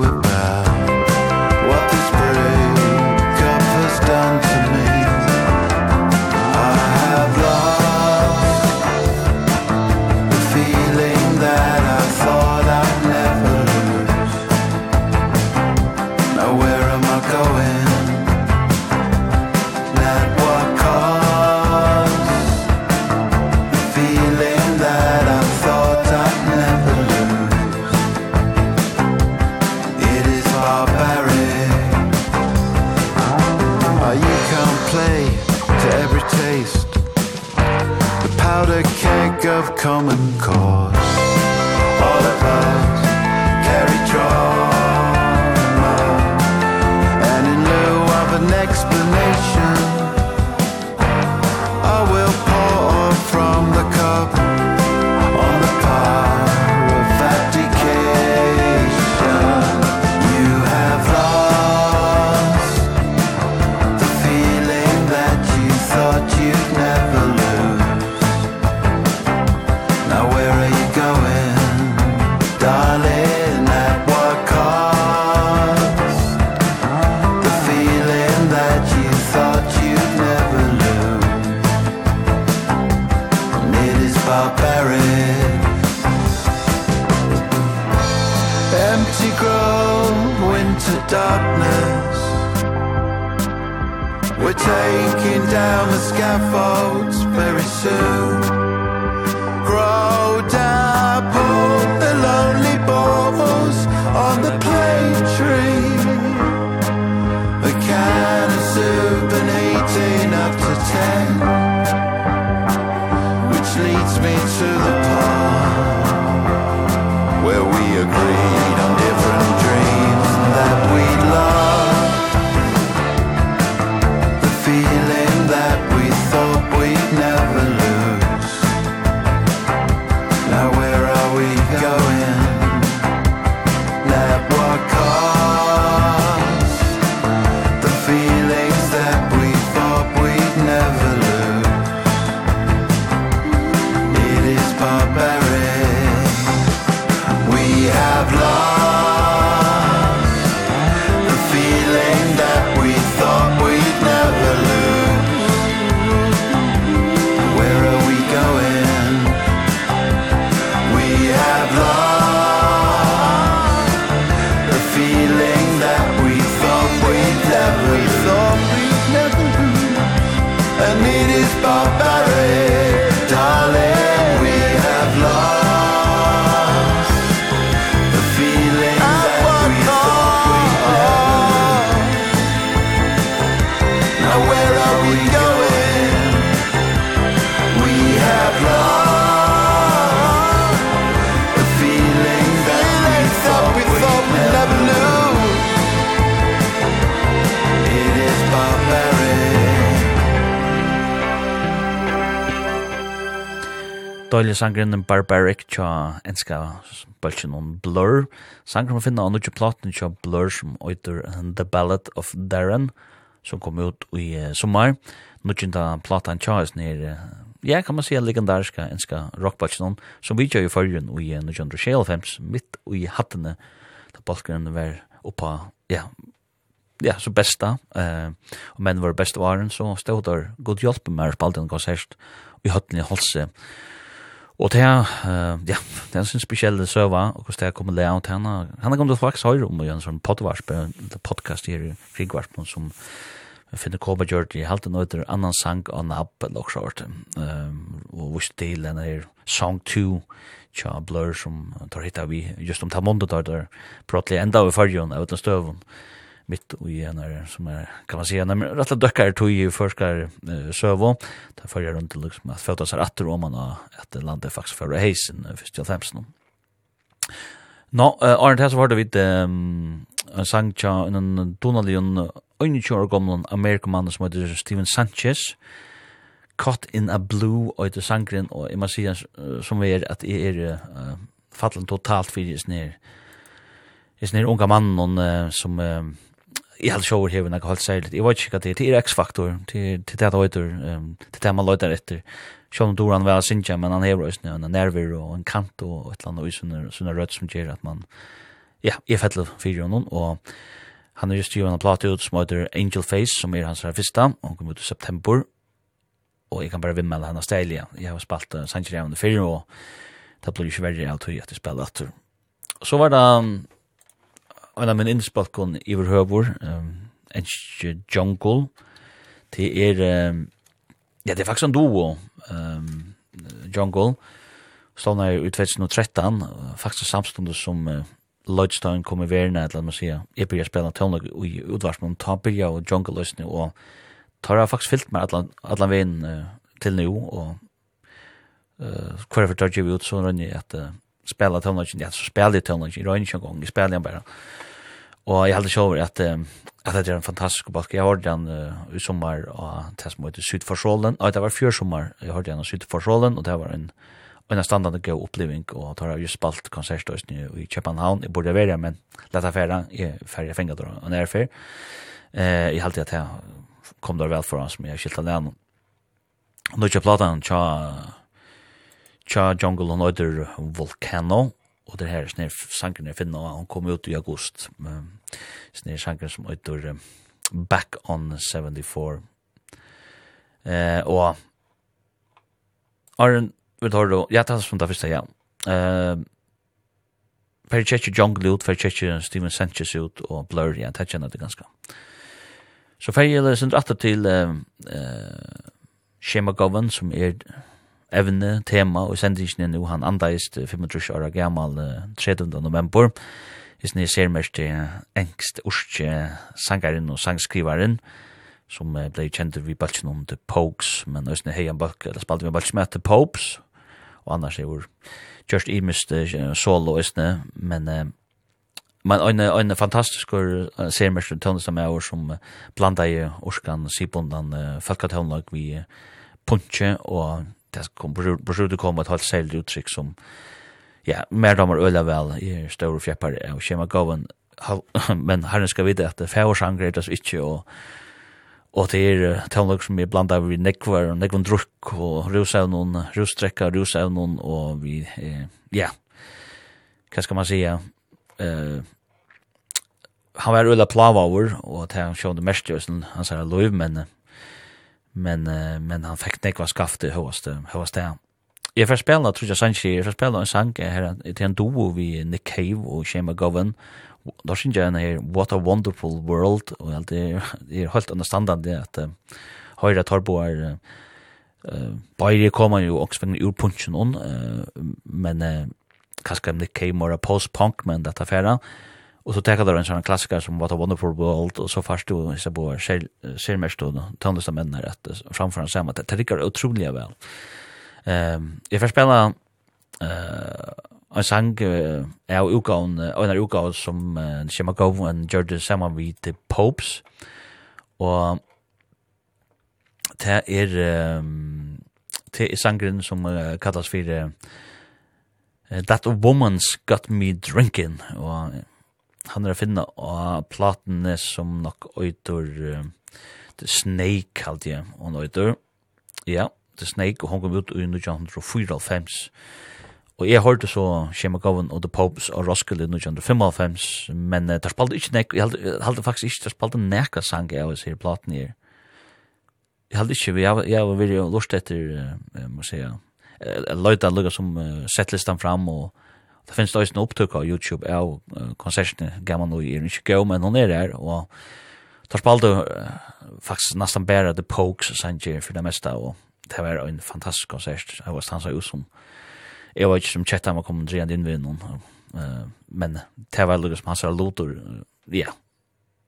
døylig sangren Barbaric tja enska bølgen om Blur. Sangren man finna anutje platen tja Blur som oitur The Ballad of Darren som kom ut i uh, sommar. Nutjenta platan tja is nir, ja kan man säga legendariska enska rockbølsen som vi tja i fyrjun i uh, nutjenta sjelfems mitt i hattene da balkeren var oppa, ja, ja, så besta, eh, og menn var best varen, så stod der god hjelp med meg på alt den konsert, og i høtten i halse, Og det er, ja, det er en sånn spesiell søva, og hvordan det er kommet lea ut henne. Henne kom til faktisk høyre om å gjøre en sånn podvarsp, en podcast her i Krigvarspen som finner kåpa gjørt i halte noe etter annan sang av Nab, eller også hørt. Um, og vist til henne her Song 2, tja Blur, som tar hitta vi, just om Tamondo tar der, pratelig enda av fargen, av utan støvun mitt i henne som er, kan man säga, när rätta döckar tog ju forskar uh, sövo, där följer runt till liksom att fötas sig attor om man har att landet faktiskt för heisen först till femsen. Nå, no, uh, Arne, her så var det vidt um, en sang tja en Donalion 21 gamle amerikamann som heter Steven Sanchez. Caught in a Blue og etter sangren, og jeg må si som er at jeg er uh, fattelen totalt fyrir i snir. I snir unga mannen uh, som... Uh, i all show her när jag hållt sig lite. Jag vet inte vad det är till X-faktor till till det åter ehm till det man letar efter. Sean Duran var synja men han har just nu en nerver och en kant och ett land och såna såna rött som gör att man ja, jag fäller för honom och han har just gjort en platta ut som heter Angel Face som är hans första och kommer ut i september. Och jag kan bara vimma han har ställa. Jag har spalt Sanchez under fyra och det blir ikke verre värre allt at jeg spiller etter. Så var det en av min innspalkon i vår høver, um, en jungle, det er, um, ja, det er faktisk en duo, um, jungle, stavna er i 2013, faktisk samstundet som uh, Lloydstein kom i verna, eller man sier, jeg byrja spela tøvnlag i utvarsmån, ta byrja og jungle løsning, og tar jeg faktisk fyllt med allan, allan veien uh, til nu, og uh, hver for tar vi ut, så rønner jeg at uh, spela tøvnlag, ja, så spela jeg tøvnlag, jeg rønner ikke en gang, jeg spela jeg bare, Og jeg heldig sjåver at, at det er en fantastisk balk. Jeg hørte den uh, i sommer og det som heter Sydforsålen. Og det var fjør sommer jeg hørte den i Sydforsålen, og det var en en standard god oppleving og tar jeg just spalt konsertøysene i København. Jeg burde være, men lett affæra, jeg færre fengat og nærfær. Eh, jeg halte at jeg kom der vel foran som jeg skilt ned. Og nå kjøp platan tja, tja Jungle og Nøyder Volcano, og det her snir sangen jeg finner, han kom ut i august. Men Sen er sjanger som utor Back on 74. Eh, og Arjen, vi tar då, ja, tas som det første, ja. Eh, Per tjekkje Jungle ut, per tjekkje Steven Sanchez ut, og Blur, ja, det kjenner det ganske. Så fer jeg leser atter til eh, Shemagoven, som er evne, tema, og sendingen er nå, han andeist 25 år gammal 30. november. Eh, hvis ni ser mest engst urske sangaren og sangskrivaren, som ble kjent vi balsen om The Pogues, men også hei en balk, eller spalte vi en med The Popes, og annars er jo Just Imist mist solo også, men men en en fantastisk sermester tonus som er som blanda i orskan sibundan folkatonlag vi punche og det kom på det kom at halt selv uttrykk som ja, mer damer øyla vel, i store fjeppar og kjema Govan, men herren skal vite at det fævarsanger er det ikke, og og det er tonlag som er blanda vi nekvar, og nekvar drukk, og rusevnun, russtrekka, rusevnun, og vi, eh, ja, hva skal man sija, eh, han var ulla plava over, og det han sjående mest i han hans hans men men men han fekk nekva skafte i høyast, høyast det. Jeg får spela, tror jeg Sanchi, jeg får spela en sang her til en duo vi Nick Cave og Shema Govan. Da synes jeg her What a Wonderful World, og alt det er helt understandard det at høyre Torbo er bare kommer jo også fengende ur punchen on, men kanskje Nick Cave more post-punk, men dette færa. Og så tekker det en sånn klassiker som What a Wonderful World, og så først du, hvis jeg bor, ser mest og tøndeste menn her, at framfor han sammen. Det rikker utrolig vel. Ehm jag får spela eh en sang av utgåvan av en utgåva som Shema Govan George samman vid The Popes. Og det er det er sangren som kallas for That Woman's Got Me Drinking. Og han er å finne av platene som nok øyder Snake, halte jeg, og han øyder. Ja, Snake, og hun kom ut i 1994. Og jeg hørte så Shema Govan og The Popes og Roskilde i 1995, men uh, der spalte ikke nek, jeg halte faktisk ikke, der spalte neka sang jeg hos her platen her. Jeg halte ikke, jeg, jeg var veldig lust etter, jeg må si, uh, løyta lukka som uh, settlistan fram, og det finnes også en opptøk av YouTube av uh, konsertene, gammal og er ikke gøy, men hun er der, og der spalte uh, faktisk nesten bare The Pokes sanger for det meste, og det var en fantastisk konsert. Jeg var stansa ut som, jeg var ikke som kjettet med å komme drejende inn ved noen, Uh, men det var lukket som hans var lotor, ja,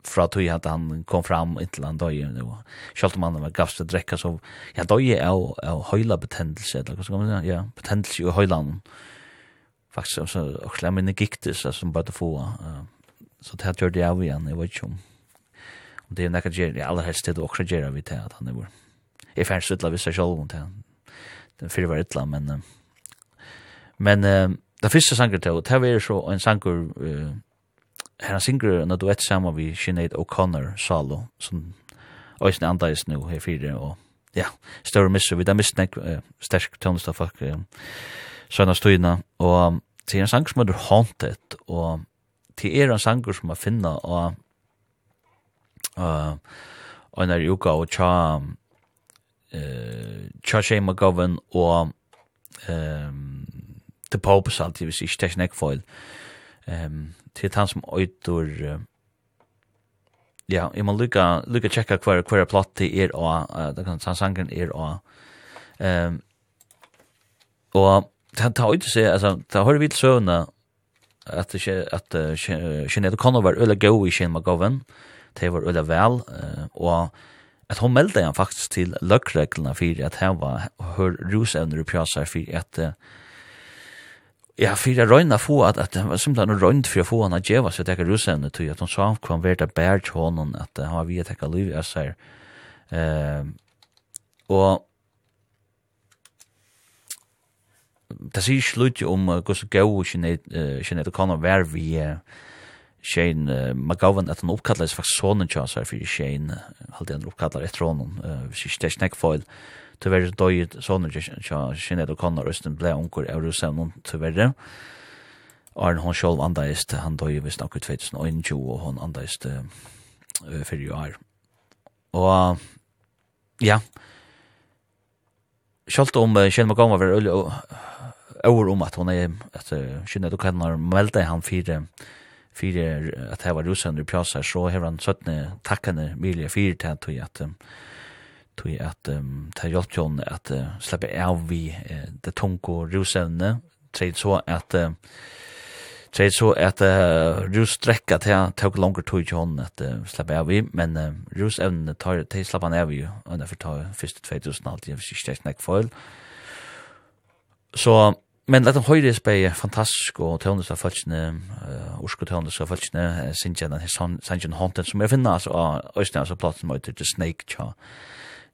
fra tog at han kom fram inntil han døg, selv om han var gavst til å drekke, så ja, døg er jo høyla betendelse, eller hva skal man si, ja, betendelse i høylanen, faktisk, så, og slem inn i giktis, som bare til få, så det her gjør det av igjen, jeg vet ikke om, om det er nekka gjer, ja, aller helst det du også gjer av i det, at han er vore jeg fanns utla vissa jeg selv om det, den fyrir var utla, men, men uh, det første sanger til, det var så en sanger, uh, her han synger en duett sammen vi Sinead O'Connor, solo som Øysen andais nu her fyrir, og ja, større misser, vi. Da misser nek, stersk tøvnestafak, Sønna Støyna, og det er en sanger som heter Haunted, og det er en sanger som man finner, og og en er uka og tja eh Chache McGovern og ehm The Pope salt det er ikke foil. Ehm til han som øytur ja, jeg må lukka lukka checka hver, hver plott til er og det kan han sangen er og ehm og han tar ut seg altså ta har vi såna at det at Sinead Connor var øla go i Shane McGovern. Det var øla vel uh, og at hon meldde han faktisk til løkreglene for at han var hør rusevner og pjasar for at ja, for jeg røyna få at, at det var simpelthen røynt for å få han at djeva seg tekka rusevne til at hon sa hva han vært bær til honom at han var via tekka liv jeg sier eh, og det sier slutt om hvordan gau det kan være vi eh, Shane McGowan at han oppkallar seg faktisk sonen tjans her Shane halde han oppkallar etter honom hvis ikke det er snackfoil tyverre døy sonen tjans Shane Ed O'Connor Østen ble onkur av Rusevnon tyverre. Arne hon sjolv andaist han døy vi snakk 2021 og hon andaist fyrir jo og ja. Sjolv om Shane McGowan var veldig over om at hon er at Shane Ed O'Connor meldte han fyrir fyrir at hava rusander pjasa så har han søttne takkane milja fyrir til at at att at att ta hjelpt jon at släppa sleppa av vi det tonko rusevne trade så at Så så at uh, rus strekka til tok longer tui jon at uh, sleppa av vi men uh, rusevne tar til sleppa av vi og derfor tar fyrst 2000 alt jeg visst ikke nek foil. Så men at høyre spei fantastisk og tøvnes av falskene, uh, ursko tøvnes av falskene, Sinjan og Sinjan Haunted, som jeg finner altså og Øystein, altså platen som heter The Snake, tja,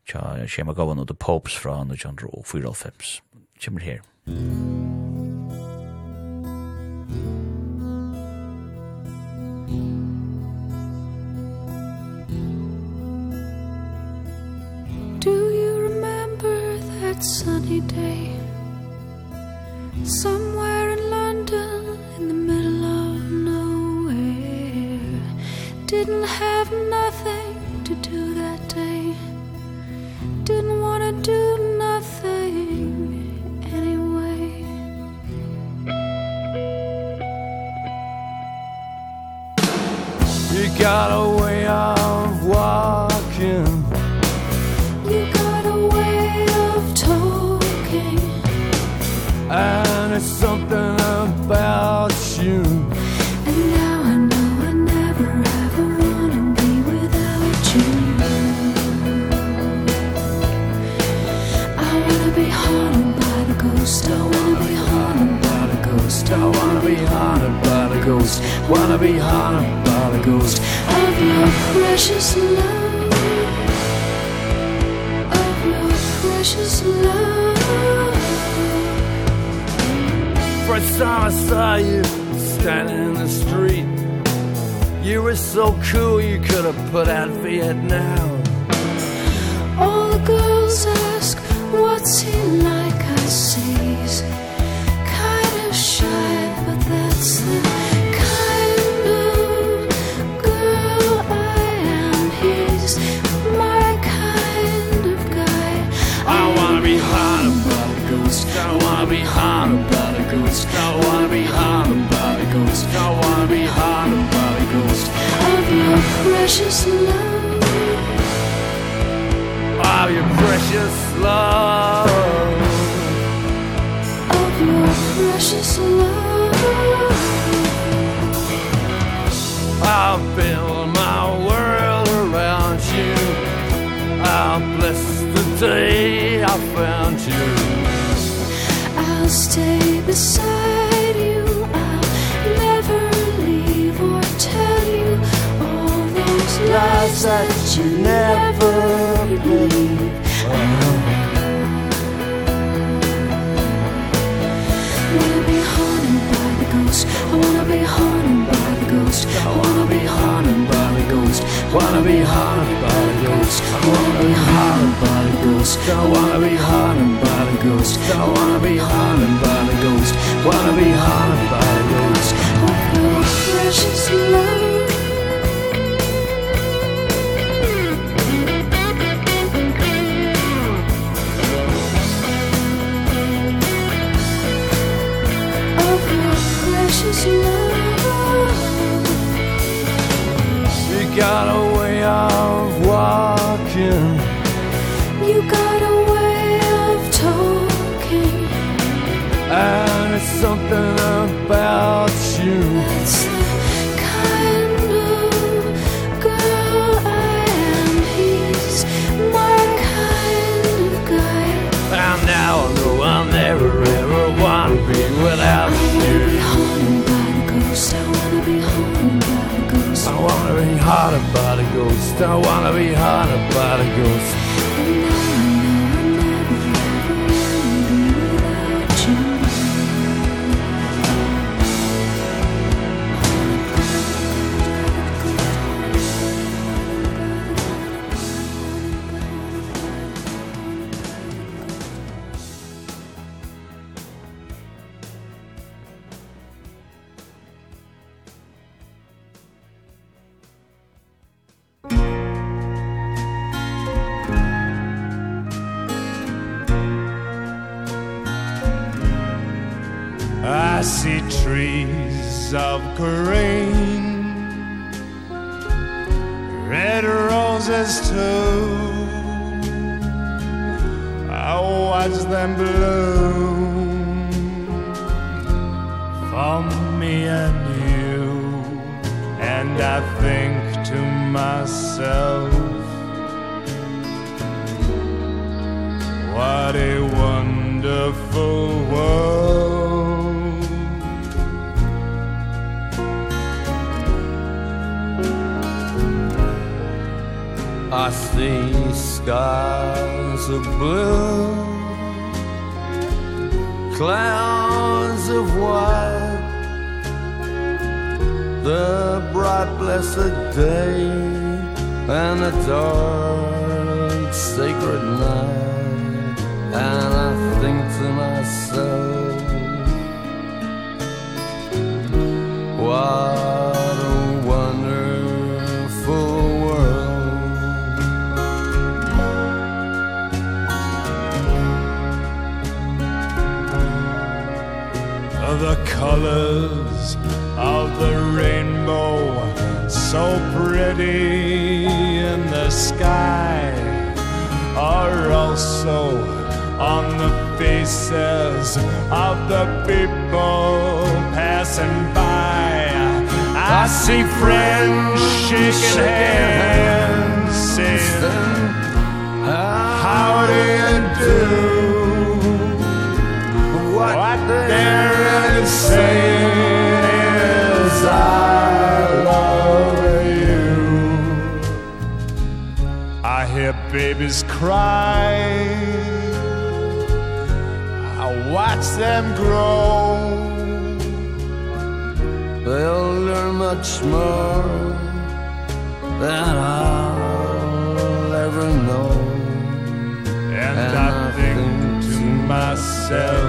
tja, Shema Govan og The Popes fra 1904, kommer her. Do you remember that sunny day Somewhere in London in the middle of nowhere. Didn't have nothing to do that day. Didn't want to do nothing anyway. You got away on ghost Wanna be haunted by the ghost Of your precious love. Of your precious love First time I saw you Standing in the street. You were so cool you could have put out Vietnam. All the girls ask what's he like? I say precious love. Of your precious love I'll build my world around you. I'll bless the day I found you. I'll stay beside you. I'll never leave or tell you All those lies that you never believed wanna be haunted by the ghost. I wanna be haunted by the ghost. I wanna be haunted by the ghost. I wanna be haunted by the ghost. Wanna be haunted by the ghost. Oh, precious love precious love. something about you. It's the kind of girl I am He's my kind of guy. And now I know I'll never ever want to be without I you I wanna be haunted by the ghost I wanna be haunted by the ghost I wanna be haunted by the ghost I wanna be haunted by the ghost night And I think to myself the people passing by. I see friends shaking hands. Saying How do you do? What they're saying is I love you. I hear babies crying watch them grow. They'll learn much more Than I'll ever know. And, and I, I think, think to myself.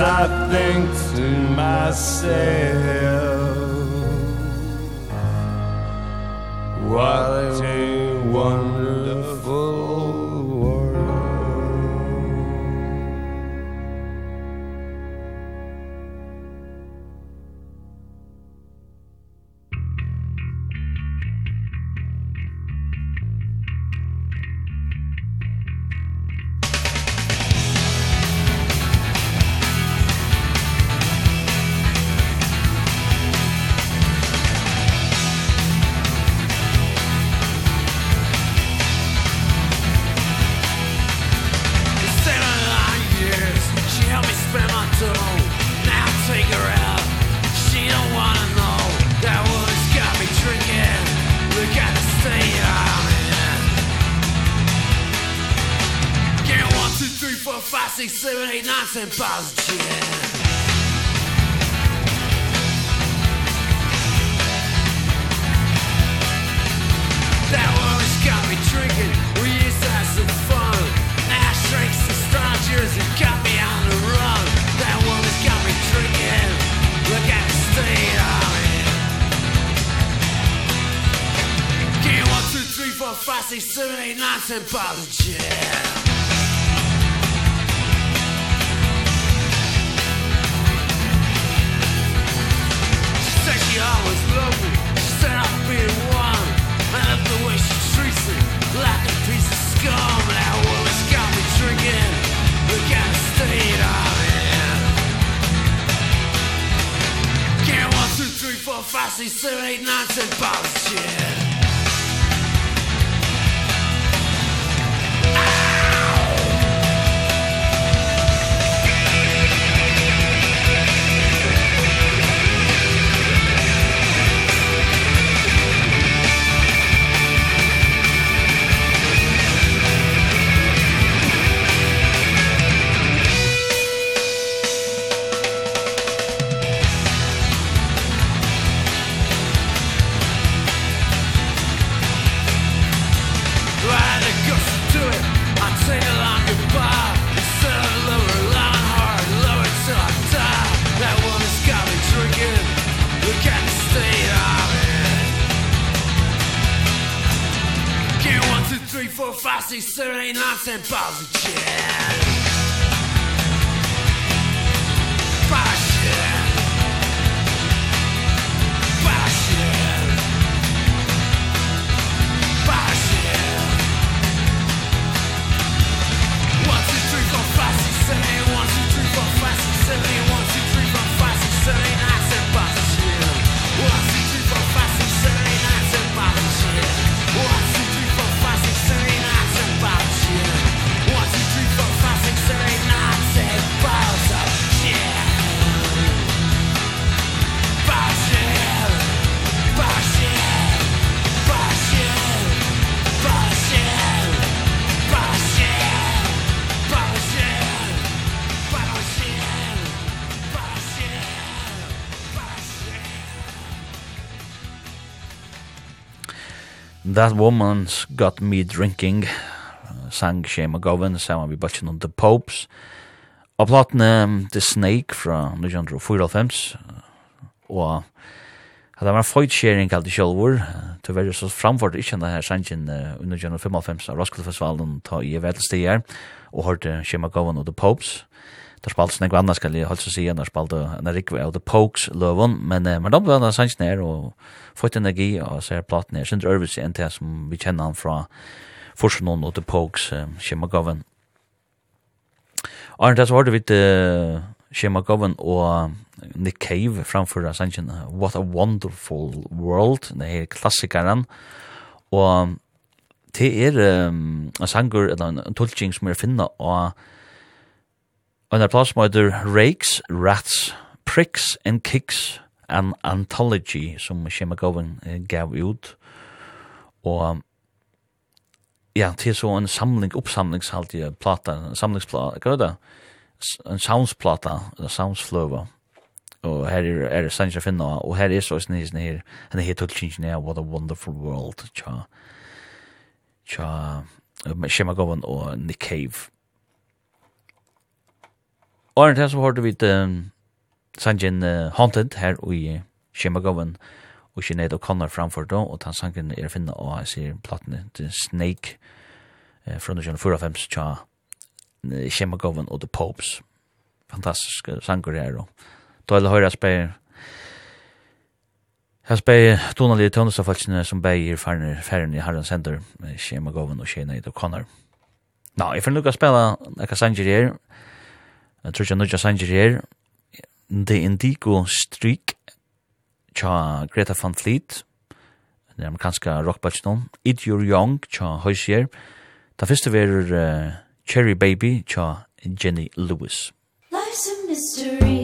I think to myself n'est That always got me drinking We used to have some fun Ash drinks and strangers It got me on the run That woman's got me drinking Look at the state I'm in Okay, one, two, three, four, five, six, seven, eight, nine, ten bottles That Woman's Got Me Drinking, sang Shane McGovern saman vi bachin on The Popes. Og platene The Snake fra 1994, og at det var føytskjering kalt i sjølvor, til verre så framfor det ikke denne her sangen under 1995 av Roskilde Festivalen ta i vetelstegjær, og hørte Shane McGovern og The Popes där spalt snägg annars ska jag alltså se när spalt när Rick var the Pokes Lovon men men de var någon sanns ner og fått energi og ser här platten är synd över sig inte som vi känner han från Forsen och the Pokes Shemagoven. Arnt så har du vid Shemagoven och Nick Cave framför sanns What a Wonderful World den här klassikeren og det er um, en sanger eller en tolking som er finna og en plass som heter Rakes, Rats, Pricks and Kicks, an anthology som Shema Govan gav ut. Og ja, til så en samling, oppsamlingshaltig plata, en samlingsplata, hva er det? En soundsplata, en soundsfløva. Og her er, er Sanja Finna, og her er så snis her, han er helt utkynsen her, What a Wonderful World, tja, tja, Shema Govan og Nick Cave. Og en Arne Tess har du vidt sangen uh, Haunted her i Shemagoven og Sinead O'Connor framfor da, og den sangen er å finne av jeg sier platene til Snake eh, fra 1945 tja Shemagoven og The Popes. Fantastisk sanger her og da er det høyre spør Jeg spør tonalige i Tøndestafalsene som beier ferden i Harald Sender Shemagoven og Sinead O'Connor Nå, jeg får lukka spela Eka Sanger her Jeg tror ikke nødja sanger her. The Indigo Streak tja Greta Van Fleet, den amerikanska rockbatchen, It You're Young tja Høysier, den første verur uh, Cherry Baby tja Jenny Lewis. Life's a mystery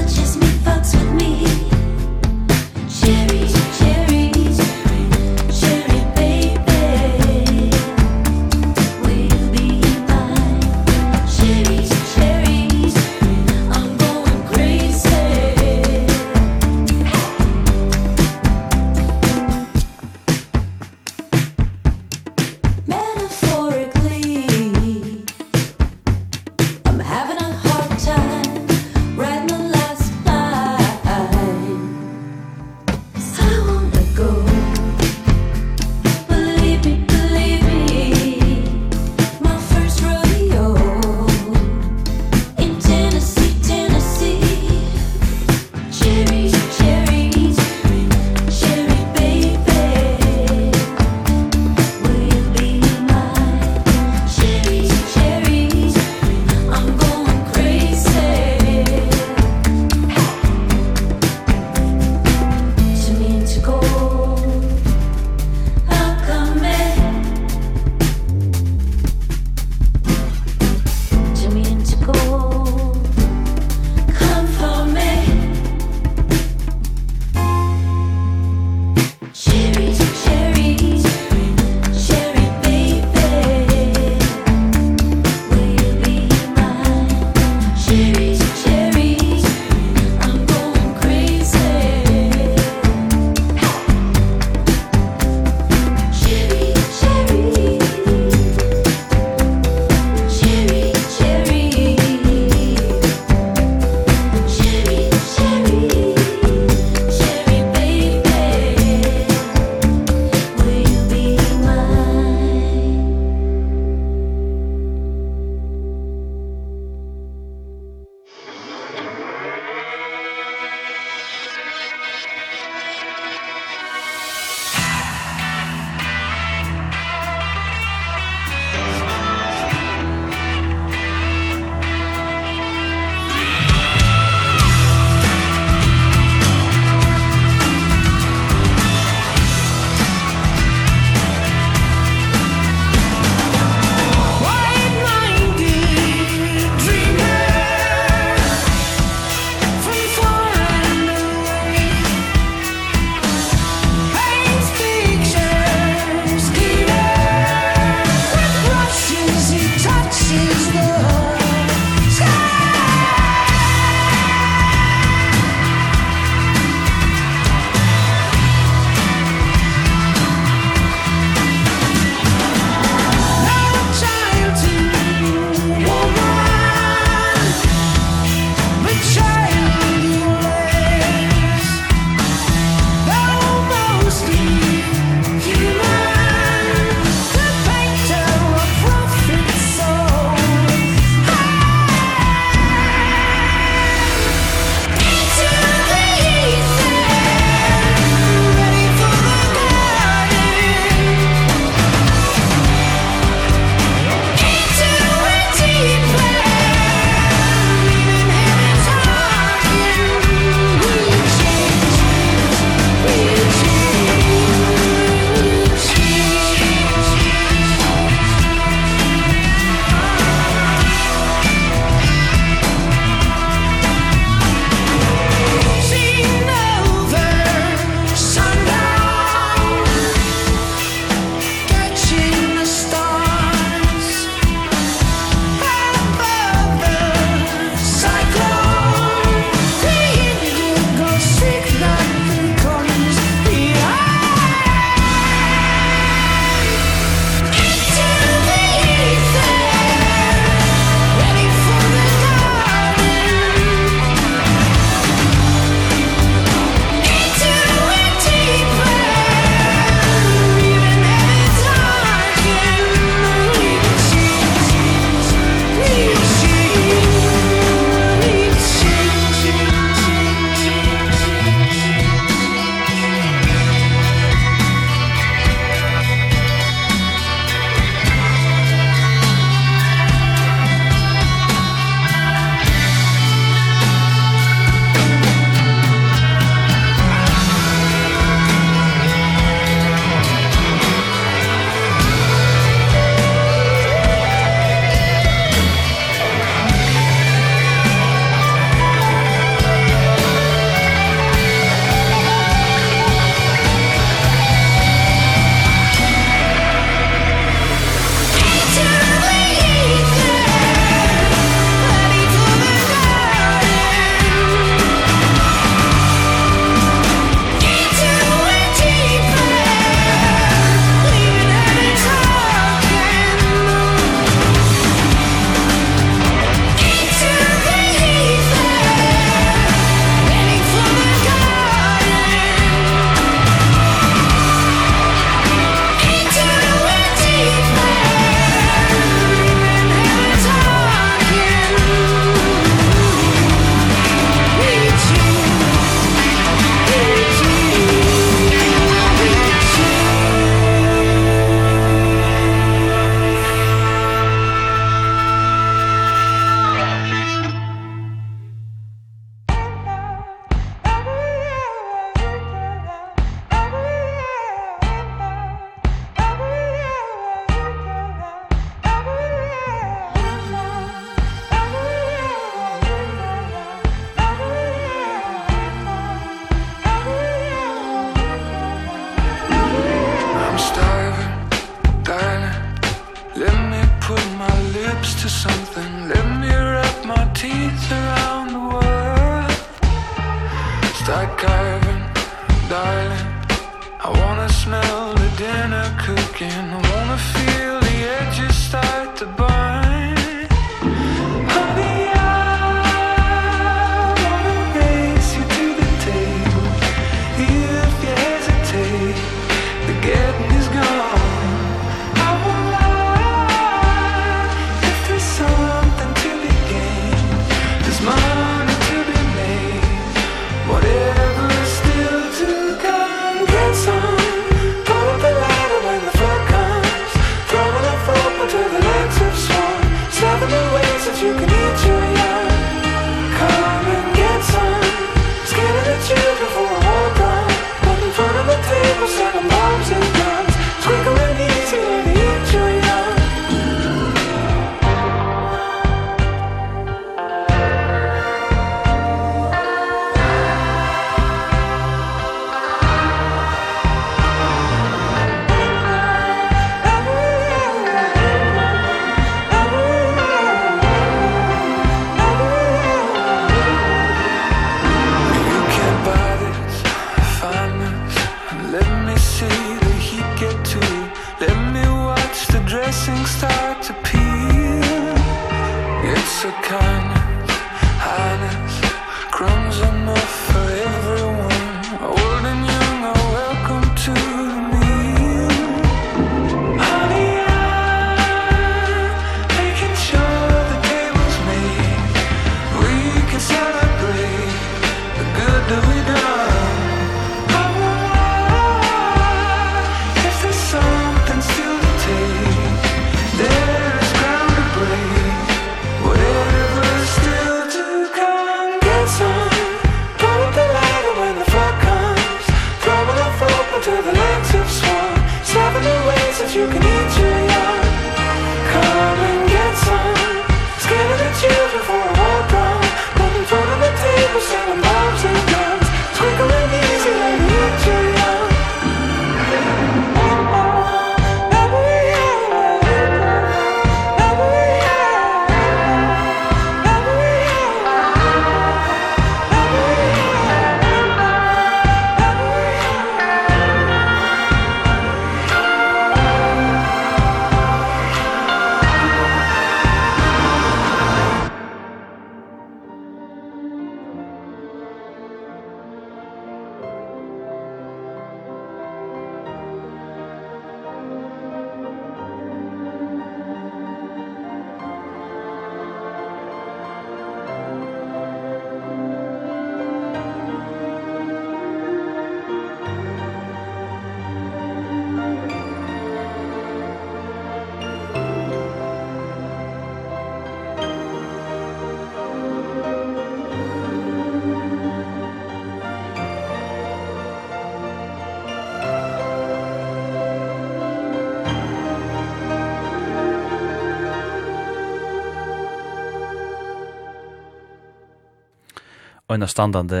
en standande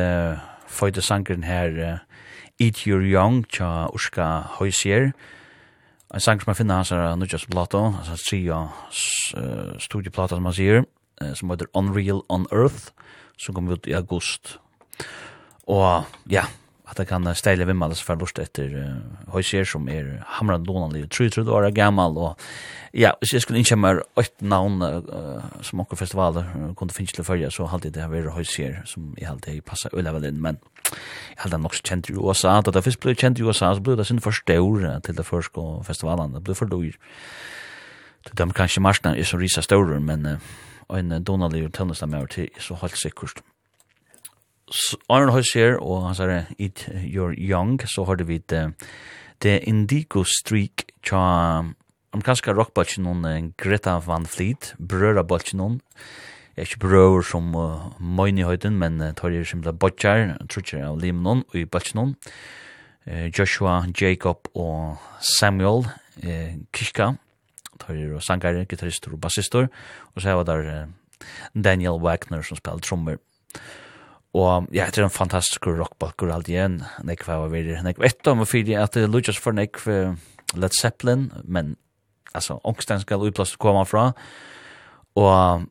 føyde sangren her Eat Your Young tja Urska Høysier en sang som jeg finner hans er Nudjas Plato altså tria studieplata som han sier som heter Unreal on Earth som kom ut i august. Og ja at jeg kan steile vimmales for lort etter uh, høyser som er hamran donanlig, 33 år gammal, og ja, hvis jeg skulle innkjemme åt navn uh, som okker festivaler uh, kunne finnes til å følge så halte jeg det her være høyser som jeg halte jeg passer øyla vel inn, men jeg halte han nok kjent i USA, da det først ble kjent i USA, så ble det sin forstår til det første festivalen, det ble for dyr. Det dømmer kanskje marsna er så risa større, men uh, en donalig tøvnestammer til er så halvt sikkert. Arne Høys her, og han sier Eat Your Young, så har vi det, det Indigo Streak tja amerikanska rockbøtjen noen Greta Van Fleet, brøra bøtjen noen, er ikke brøver som uh, møyne i høyden, men uh, tar er simpelthen bøtjer, trutjer av limen noen, og i bøtjen noen, uh, Joshua, Jacob og Samuel, uh, Kishka, tar er sangare, gitarister og bassister, og så har der uh, Daniel Wagner som spiller trommer, og Og ja, det er en fantastisk rockbalkur alt igjen. Nekve var vi, nekve etter om fyrir at det lujas for nekve Led Zeppelin, men altså, ångsten skal utplass koma fra. Og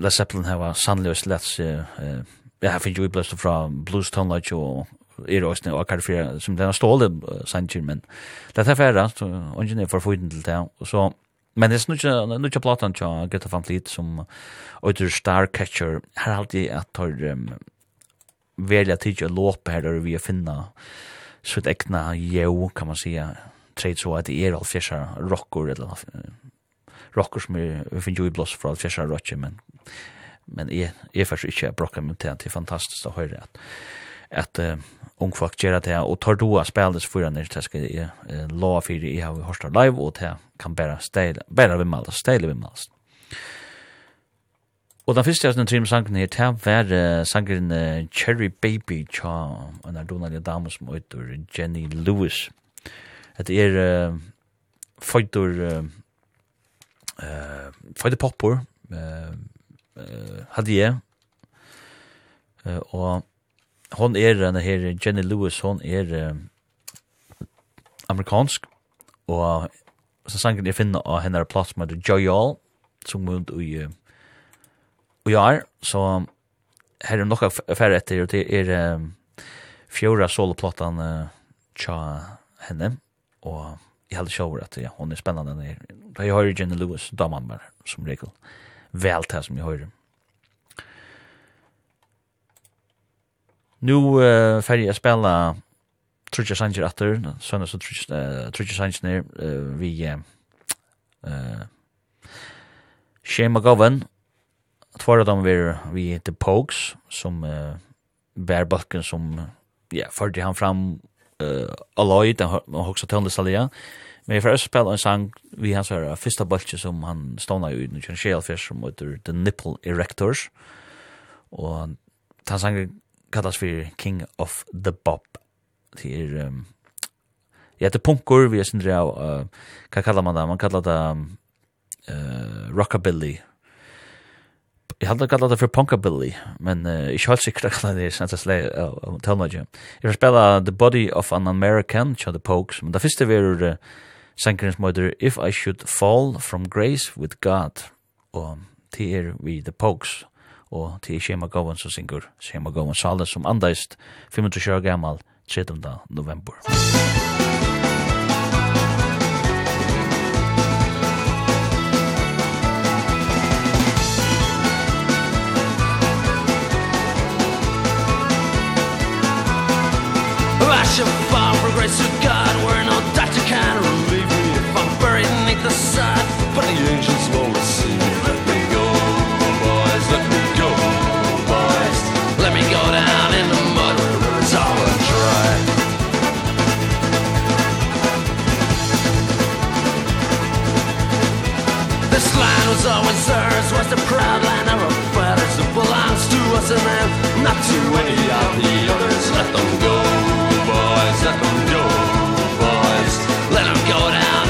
Led Zeppelin her var sannlig og slett uh, ja, jeg finner jo utplass fra Blues Tone Lodge og er også og akkurat fyrir som den ståle uh, sanger, men det er færre, så ungen er for forføyden til det, og så Men det er nu ikke platan til Greta Van Fleet som Oyter Starcatcher. Her er alltid at tar um, välja tidja låpa her er vi å finna sitt egna jo, kan man säga trade så att det är all fjärsar rocker eller rockor som är finn ju blås för all fjärsar rocker men men är är faktiskt inte brocka til det är fantastiskt att höra att att uh, ung folk gör det och tar då att spela det för när det ska är law för i har vi hörstar live och det kan bara ställa bara vi mal ställa vi mal Og den første av den trim sangen her, det var uh, sangen uh, Cherry Baby, tja, en er Donald dame som heter Jenny Lewis. Det er uh, føyder, uh, uh, føyder popper, uh, uh, hadde jeg, uh, og hon er, den her Jenny Lewis, hon er uh, amerikansk, og så sangen jeg finner av henne plass med Joy All, som hun i uh, og ja, så her er nokka færre etter, og det er um, fjorda soloplottan uh, tja henne, og jeg hadde sjåver at ja, hon er spennende. Da jeg hører Jenny Lewis, damen bare, som regel, vel til som jeg hører. Nu uh, færre jeg spela Trudja Sanger atter, sønnes og Trudja Sanger, uh, vi uh, Shane McGowan, två av dem var vi The Pokes som uh, bär balken som ja, förde han fram uh, Aloy, den högsta töndesalliga. Men för oss spela en sang vi hans här första balken som han stånar ju i nu känner Shellfish som heter The Nipple Erectors. Och han sang kallas för King of the Bop. Det är um, ja, det punkor vi är sindra av, uh, vad kallar man det? Man kallar det um, uh, Rockabilly Jeg hadde kallat det for Punkabilly, men uh, ikke helt sikkert kallat det er sent slag av uh, Telmadje. Jeg får spela The Body of an American, tja The Pokes, men det første verur uh, sankerens møyder If I Should Fall From Grace With God, og det er vi The Pokes, og det er Shema Gowan som synger Shema Gowan Salas som andeist 25 år gammal 13. november. Musik such a bomb For grace of God Where no doctor can relieve me. If I'm buried beneath the sod But the angels won't see. Me Let me go, boys Let me go, boys. Let me go down in the mud Where it's all dry. This land was always ours Was the proud land of our fathers. It belongs to us and them Not to any of the others. Let them go, up and door, boys. Let them go down.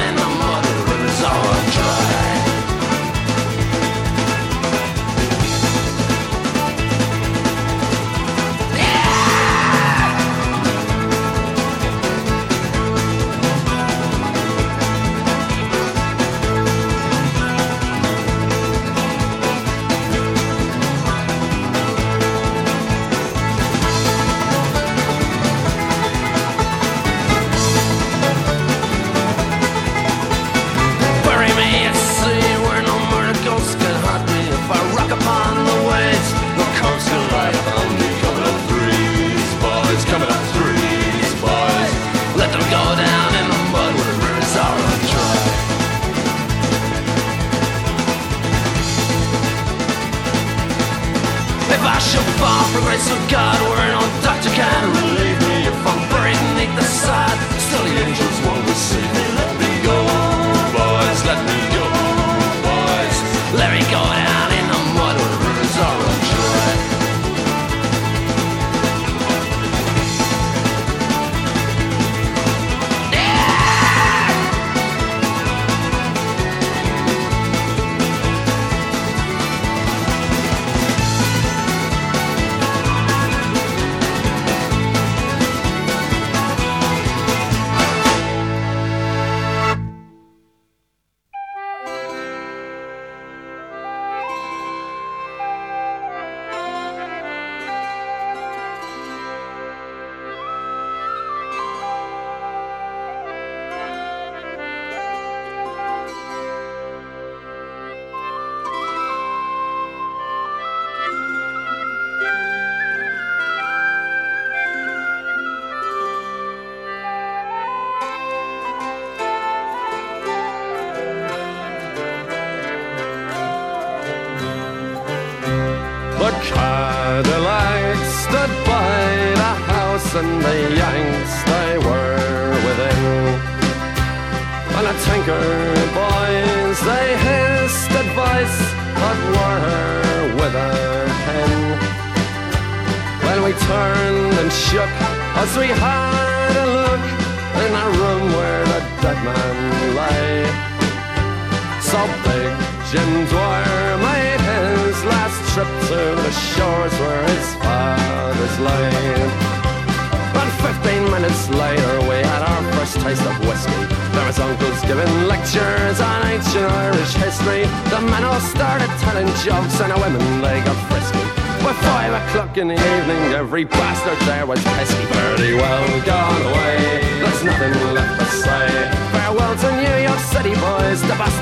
the of God We're an old doctor can relieve me. If I'm buried beneath the sod Still the angels won't receive me.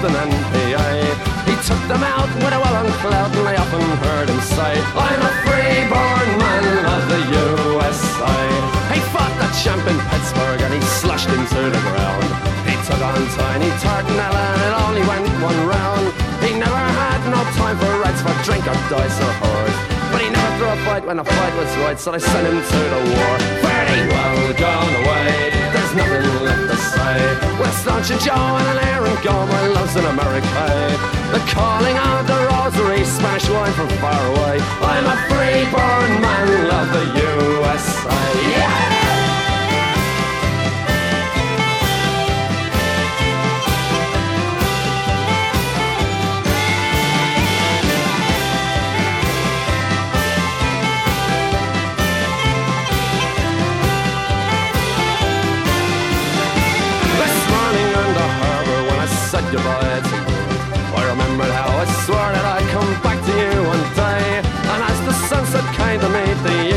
Boston and PA He took them out when I well on cloud And I often heard him say I'm a free-born man of the USA He fought the champ in Pittsburgh And he slashed him to the ground. He took on Tiny Tartanella And it only went one round. He never had no time for rights For drink or dice or horse. But he never threw a fight when a fight was right So they sent him to the war. Very well gone away there's nothing left to say. We're and Joe and an Aaron gone My love's in America The calling out the rosary Spanish wine from far away. I'm a free-born man, love the USA Yeah! occupied I remember how I swore that I'd come back to you one day. And as the sunset came to meet the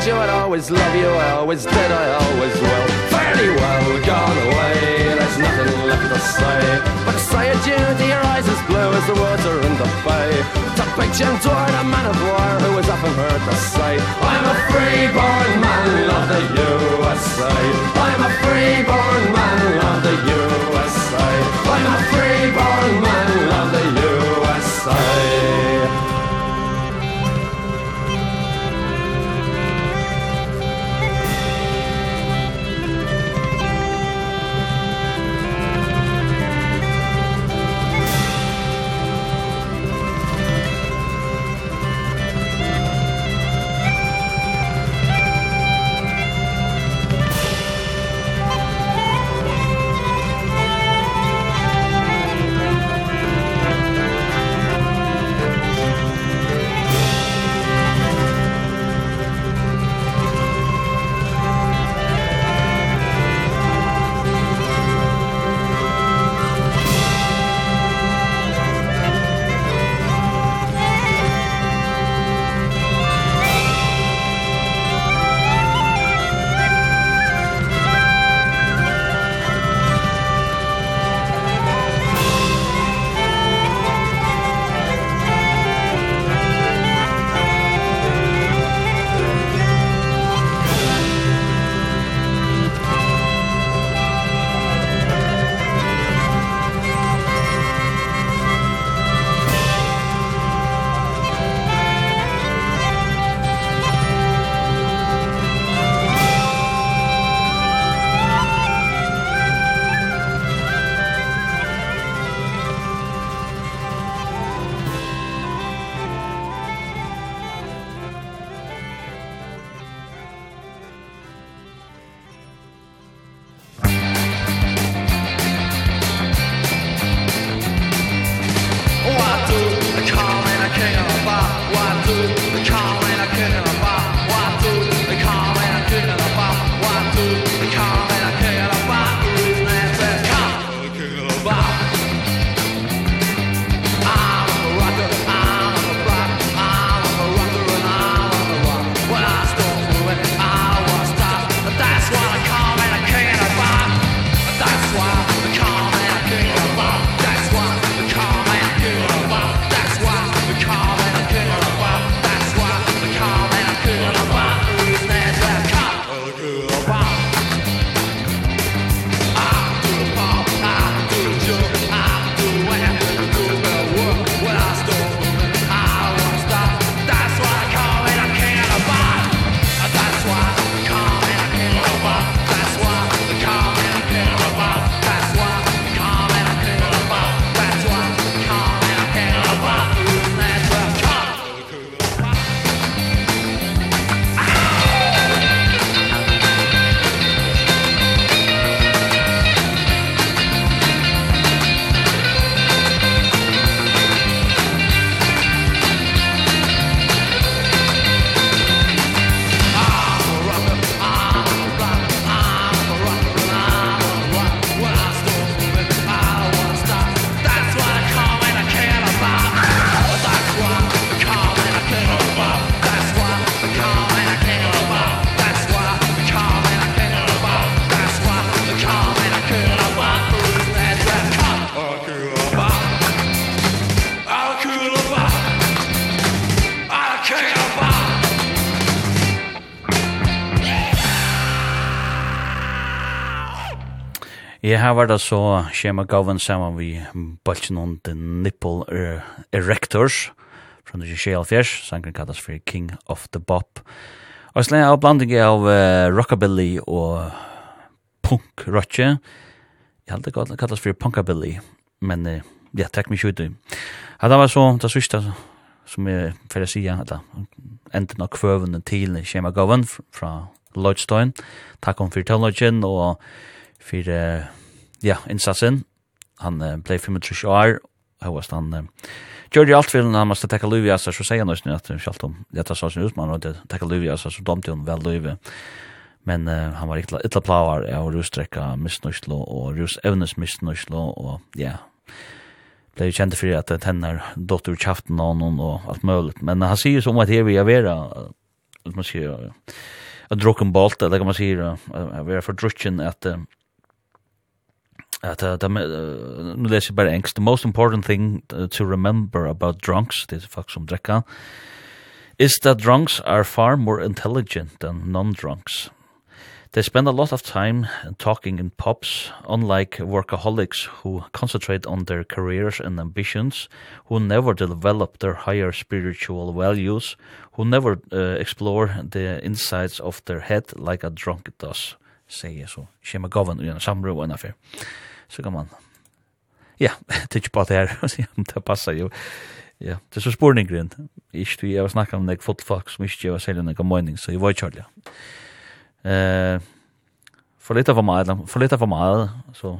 told you I'd always love you I always did I always will. Fairly well gone away There's nothing left to say. But to say adieu to your eyes as blue as the water in the bay. To big and toward a man of war Who was often heard to say I'm a free-born man of the USA I'm a free-born man of the USA I'm a free-born man of the USA Jeg har vært så skjema gaven sammen vi balsen on The Nipple er, Erectors fra 1924, sangren kallas for King of the Bop. Og slenge av blanding av uh, rockabilly og punk rockje. Jeg hadde kallt kallas for punkabilly, men uh, ja, takk mykje ut. Ja, det var så, det sørste som jeg fyrir sida, sige, eller enden av til skjema gaven fra Lloydstein. Takk om fyrir og fyrir ja, innsatsen. Han uh, ble 35 år, høyast han uh, gjør det alt for han måtte tekka liv i så sier han også at selv om det er sånn utmann og det tekka liv i så domte hun vel liv men uh, han var ikke ytla plavar av rusdrekka misnøyslo og rusevnes misnøyslo og ja ble jo kjent for at tenner dotter kjaften av noen og alt mulig men han sier som at her vi er vera at man sier at drukken bolt eller kan man sier at vi er for drukken at uh, at uh, nu leser jeg bare engst the most important thing to remember about drunks det er folk som drekka is that drunks are far more intelligent than non-drunks. They spend a lot of time talking in pubs, unlike workaholics who concentrate on their careers and ambitions, who never develop their higher spiritual values, who never uh, explore the insides of their head like a drunk does, sier så. Shema Govan i en samrøv og en affær så kan man ja, tycker på det här och se om det passar ju. Ja, det är så spårningren. Ikke vi har snakket om det fotfolk som ikke gjør selv noen mening, så jeg var ikke kjørlig. Uh, for litt av for meget, for litt av meget, så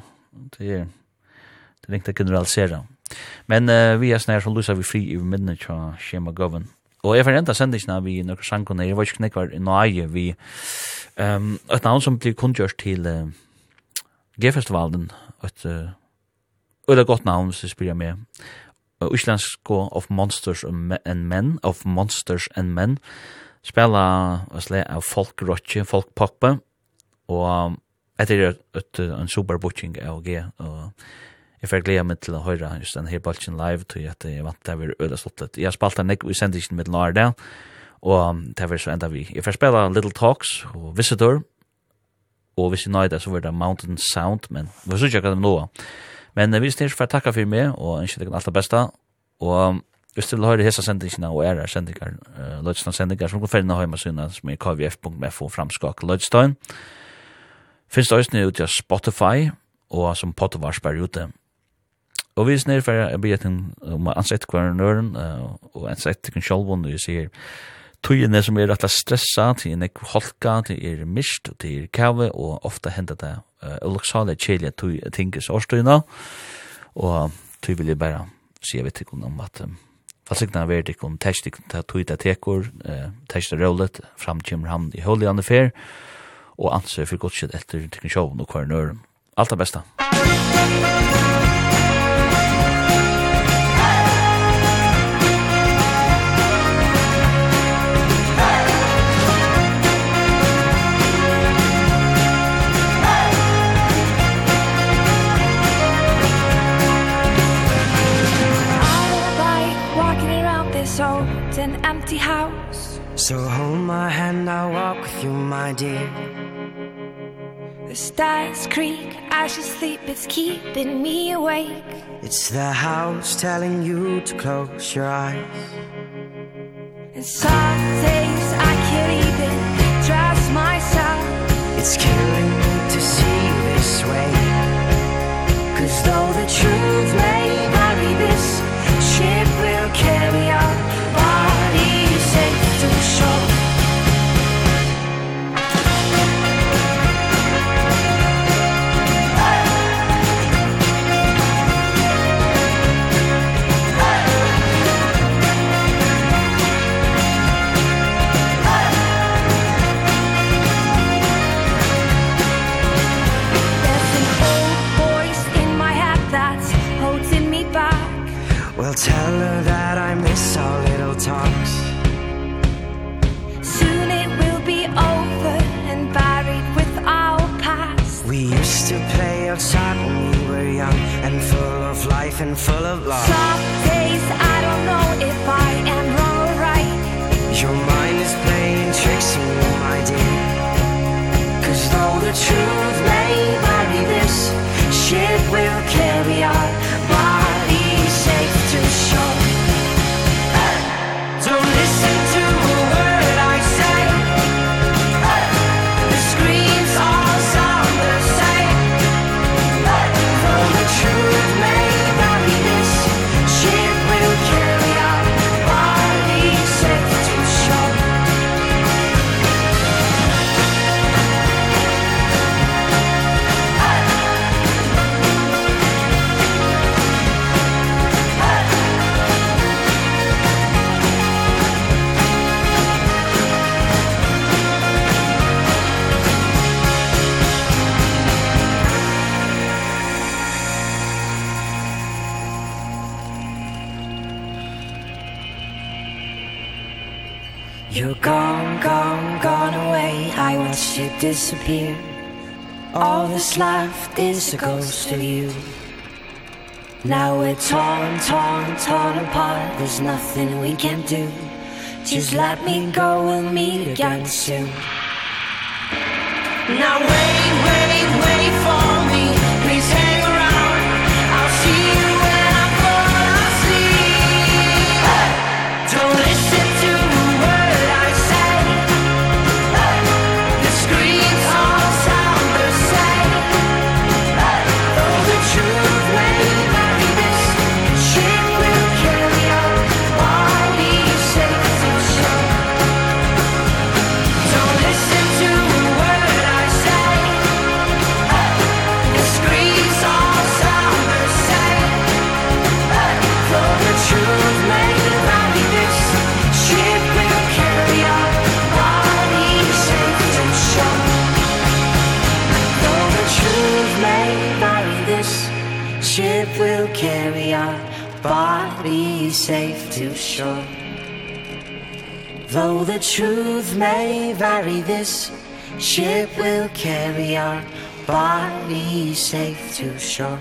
det er, det er ikke det. Men uh, vi er snart som lyser vi fri i midnatt fra Shema Govan. Og jeg forrenta sendingene vi noen sangene, jeg var ikke knekkvar i nøye vi um, et navn som blir kundgjørs til uh, G-festivalen et øyla godt navn, hvis jeg spyrir meg. Íslensk of Monsters and Men, of Monsters and Men, spela sle av folkrotje, folkpoppe, og etter er et, en super butching av G, og jeg får glede meg til å høre just den her balken live, til at jeg vant det var øyla slottet. Jeg har spalt den i sendingen med Lardal, og det var så enda vi. Jeg får spela Little Talks og Visitor, og hvis jeg nøyde så var det Mountain Sound, men vi synes ikke hva det nå. Men vi styrer for å takke for meg, og ønsker deg alt det beste, og hvis du vil høre hese sendingene og ære sendinger, uh, lødstånd sendinger, som kan finne hjemme syna som er kvf.fo framskak lødstånd. Finns det også nye ut av Spotify, og som pottevarsper ute. Og vi snir for jeg blir etter om å ansette hver nøren, uh, og ansette hver nøren, og ansett hver nøren, og ansett hver nøren, tøyene som er rettelig stressa, til en ekv holka, til er mist, til er kave, og ofta hender det uh, uloksale kjelje tøy tinges årstøyene, og tøy vil jeg bare si jeg vet ikke om at um, Falsikna ver dik om tæst ta tuita tekor, testa rollet fram kemur han i holy on the fair og ansø fyrir gott shit etter tikkun show og kvarnør. Alt det besta. when I walk with you, my dear. The stars creak as you sleep, it's keeping me awake. It's the house telling you to close your eyes. And some days I can't even trust myself. It's killing me to see this way. Cause though the truth may vary this Ship will carry on. I'll tell her that I miss our little talks. Soon it will be over and buried with our past. We used to play outside when we were young And full of life and full of love. Stop disappear. All this life is a ghost of you. Now we're torn, torn, torn apart. There's nothing we can do. Just let me go, we'll meet again soon. Now wait, wait, wait for may vary this. Ship will carry our body safe to shore.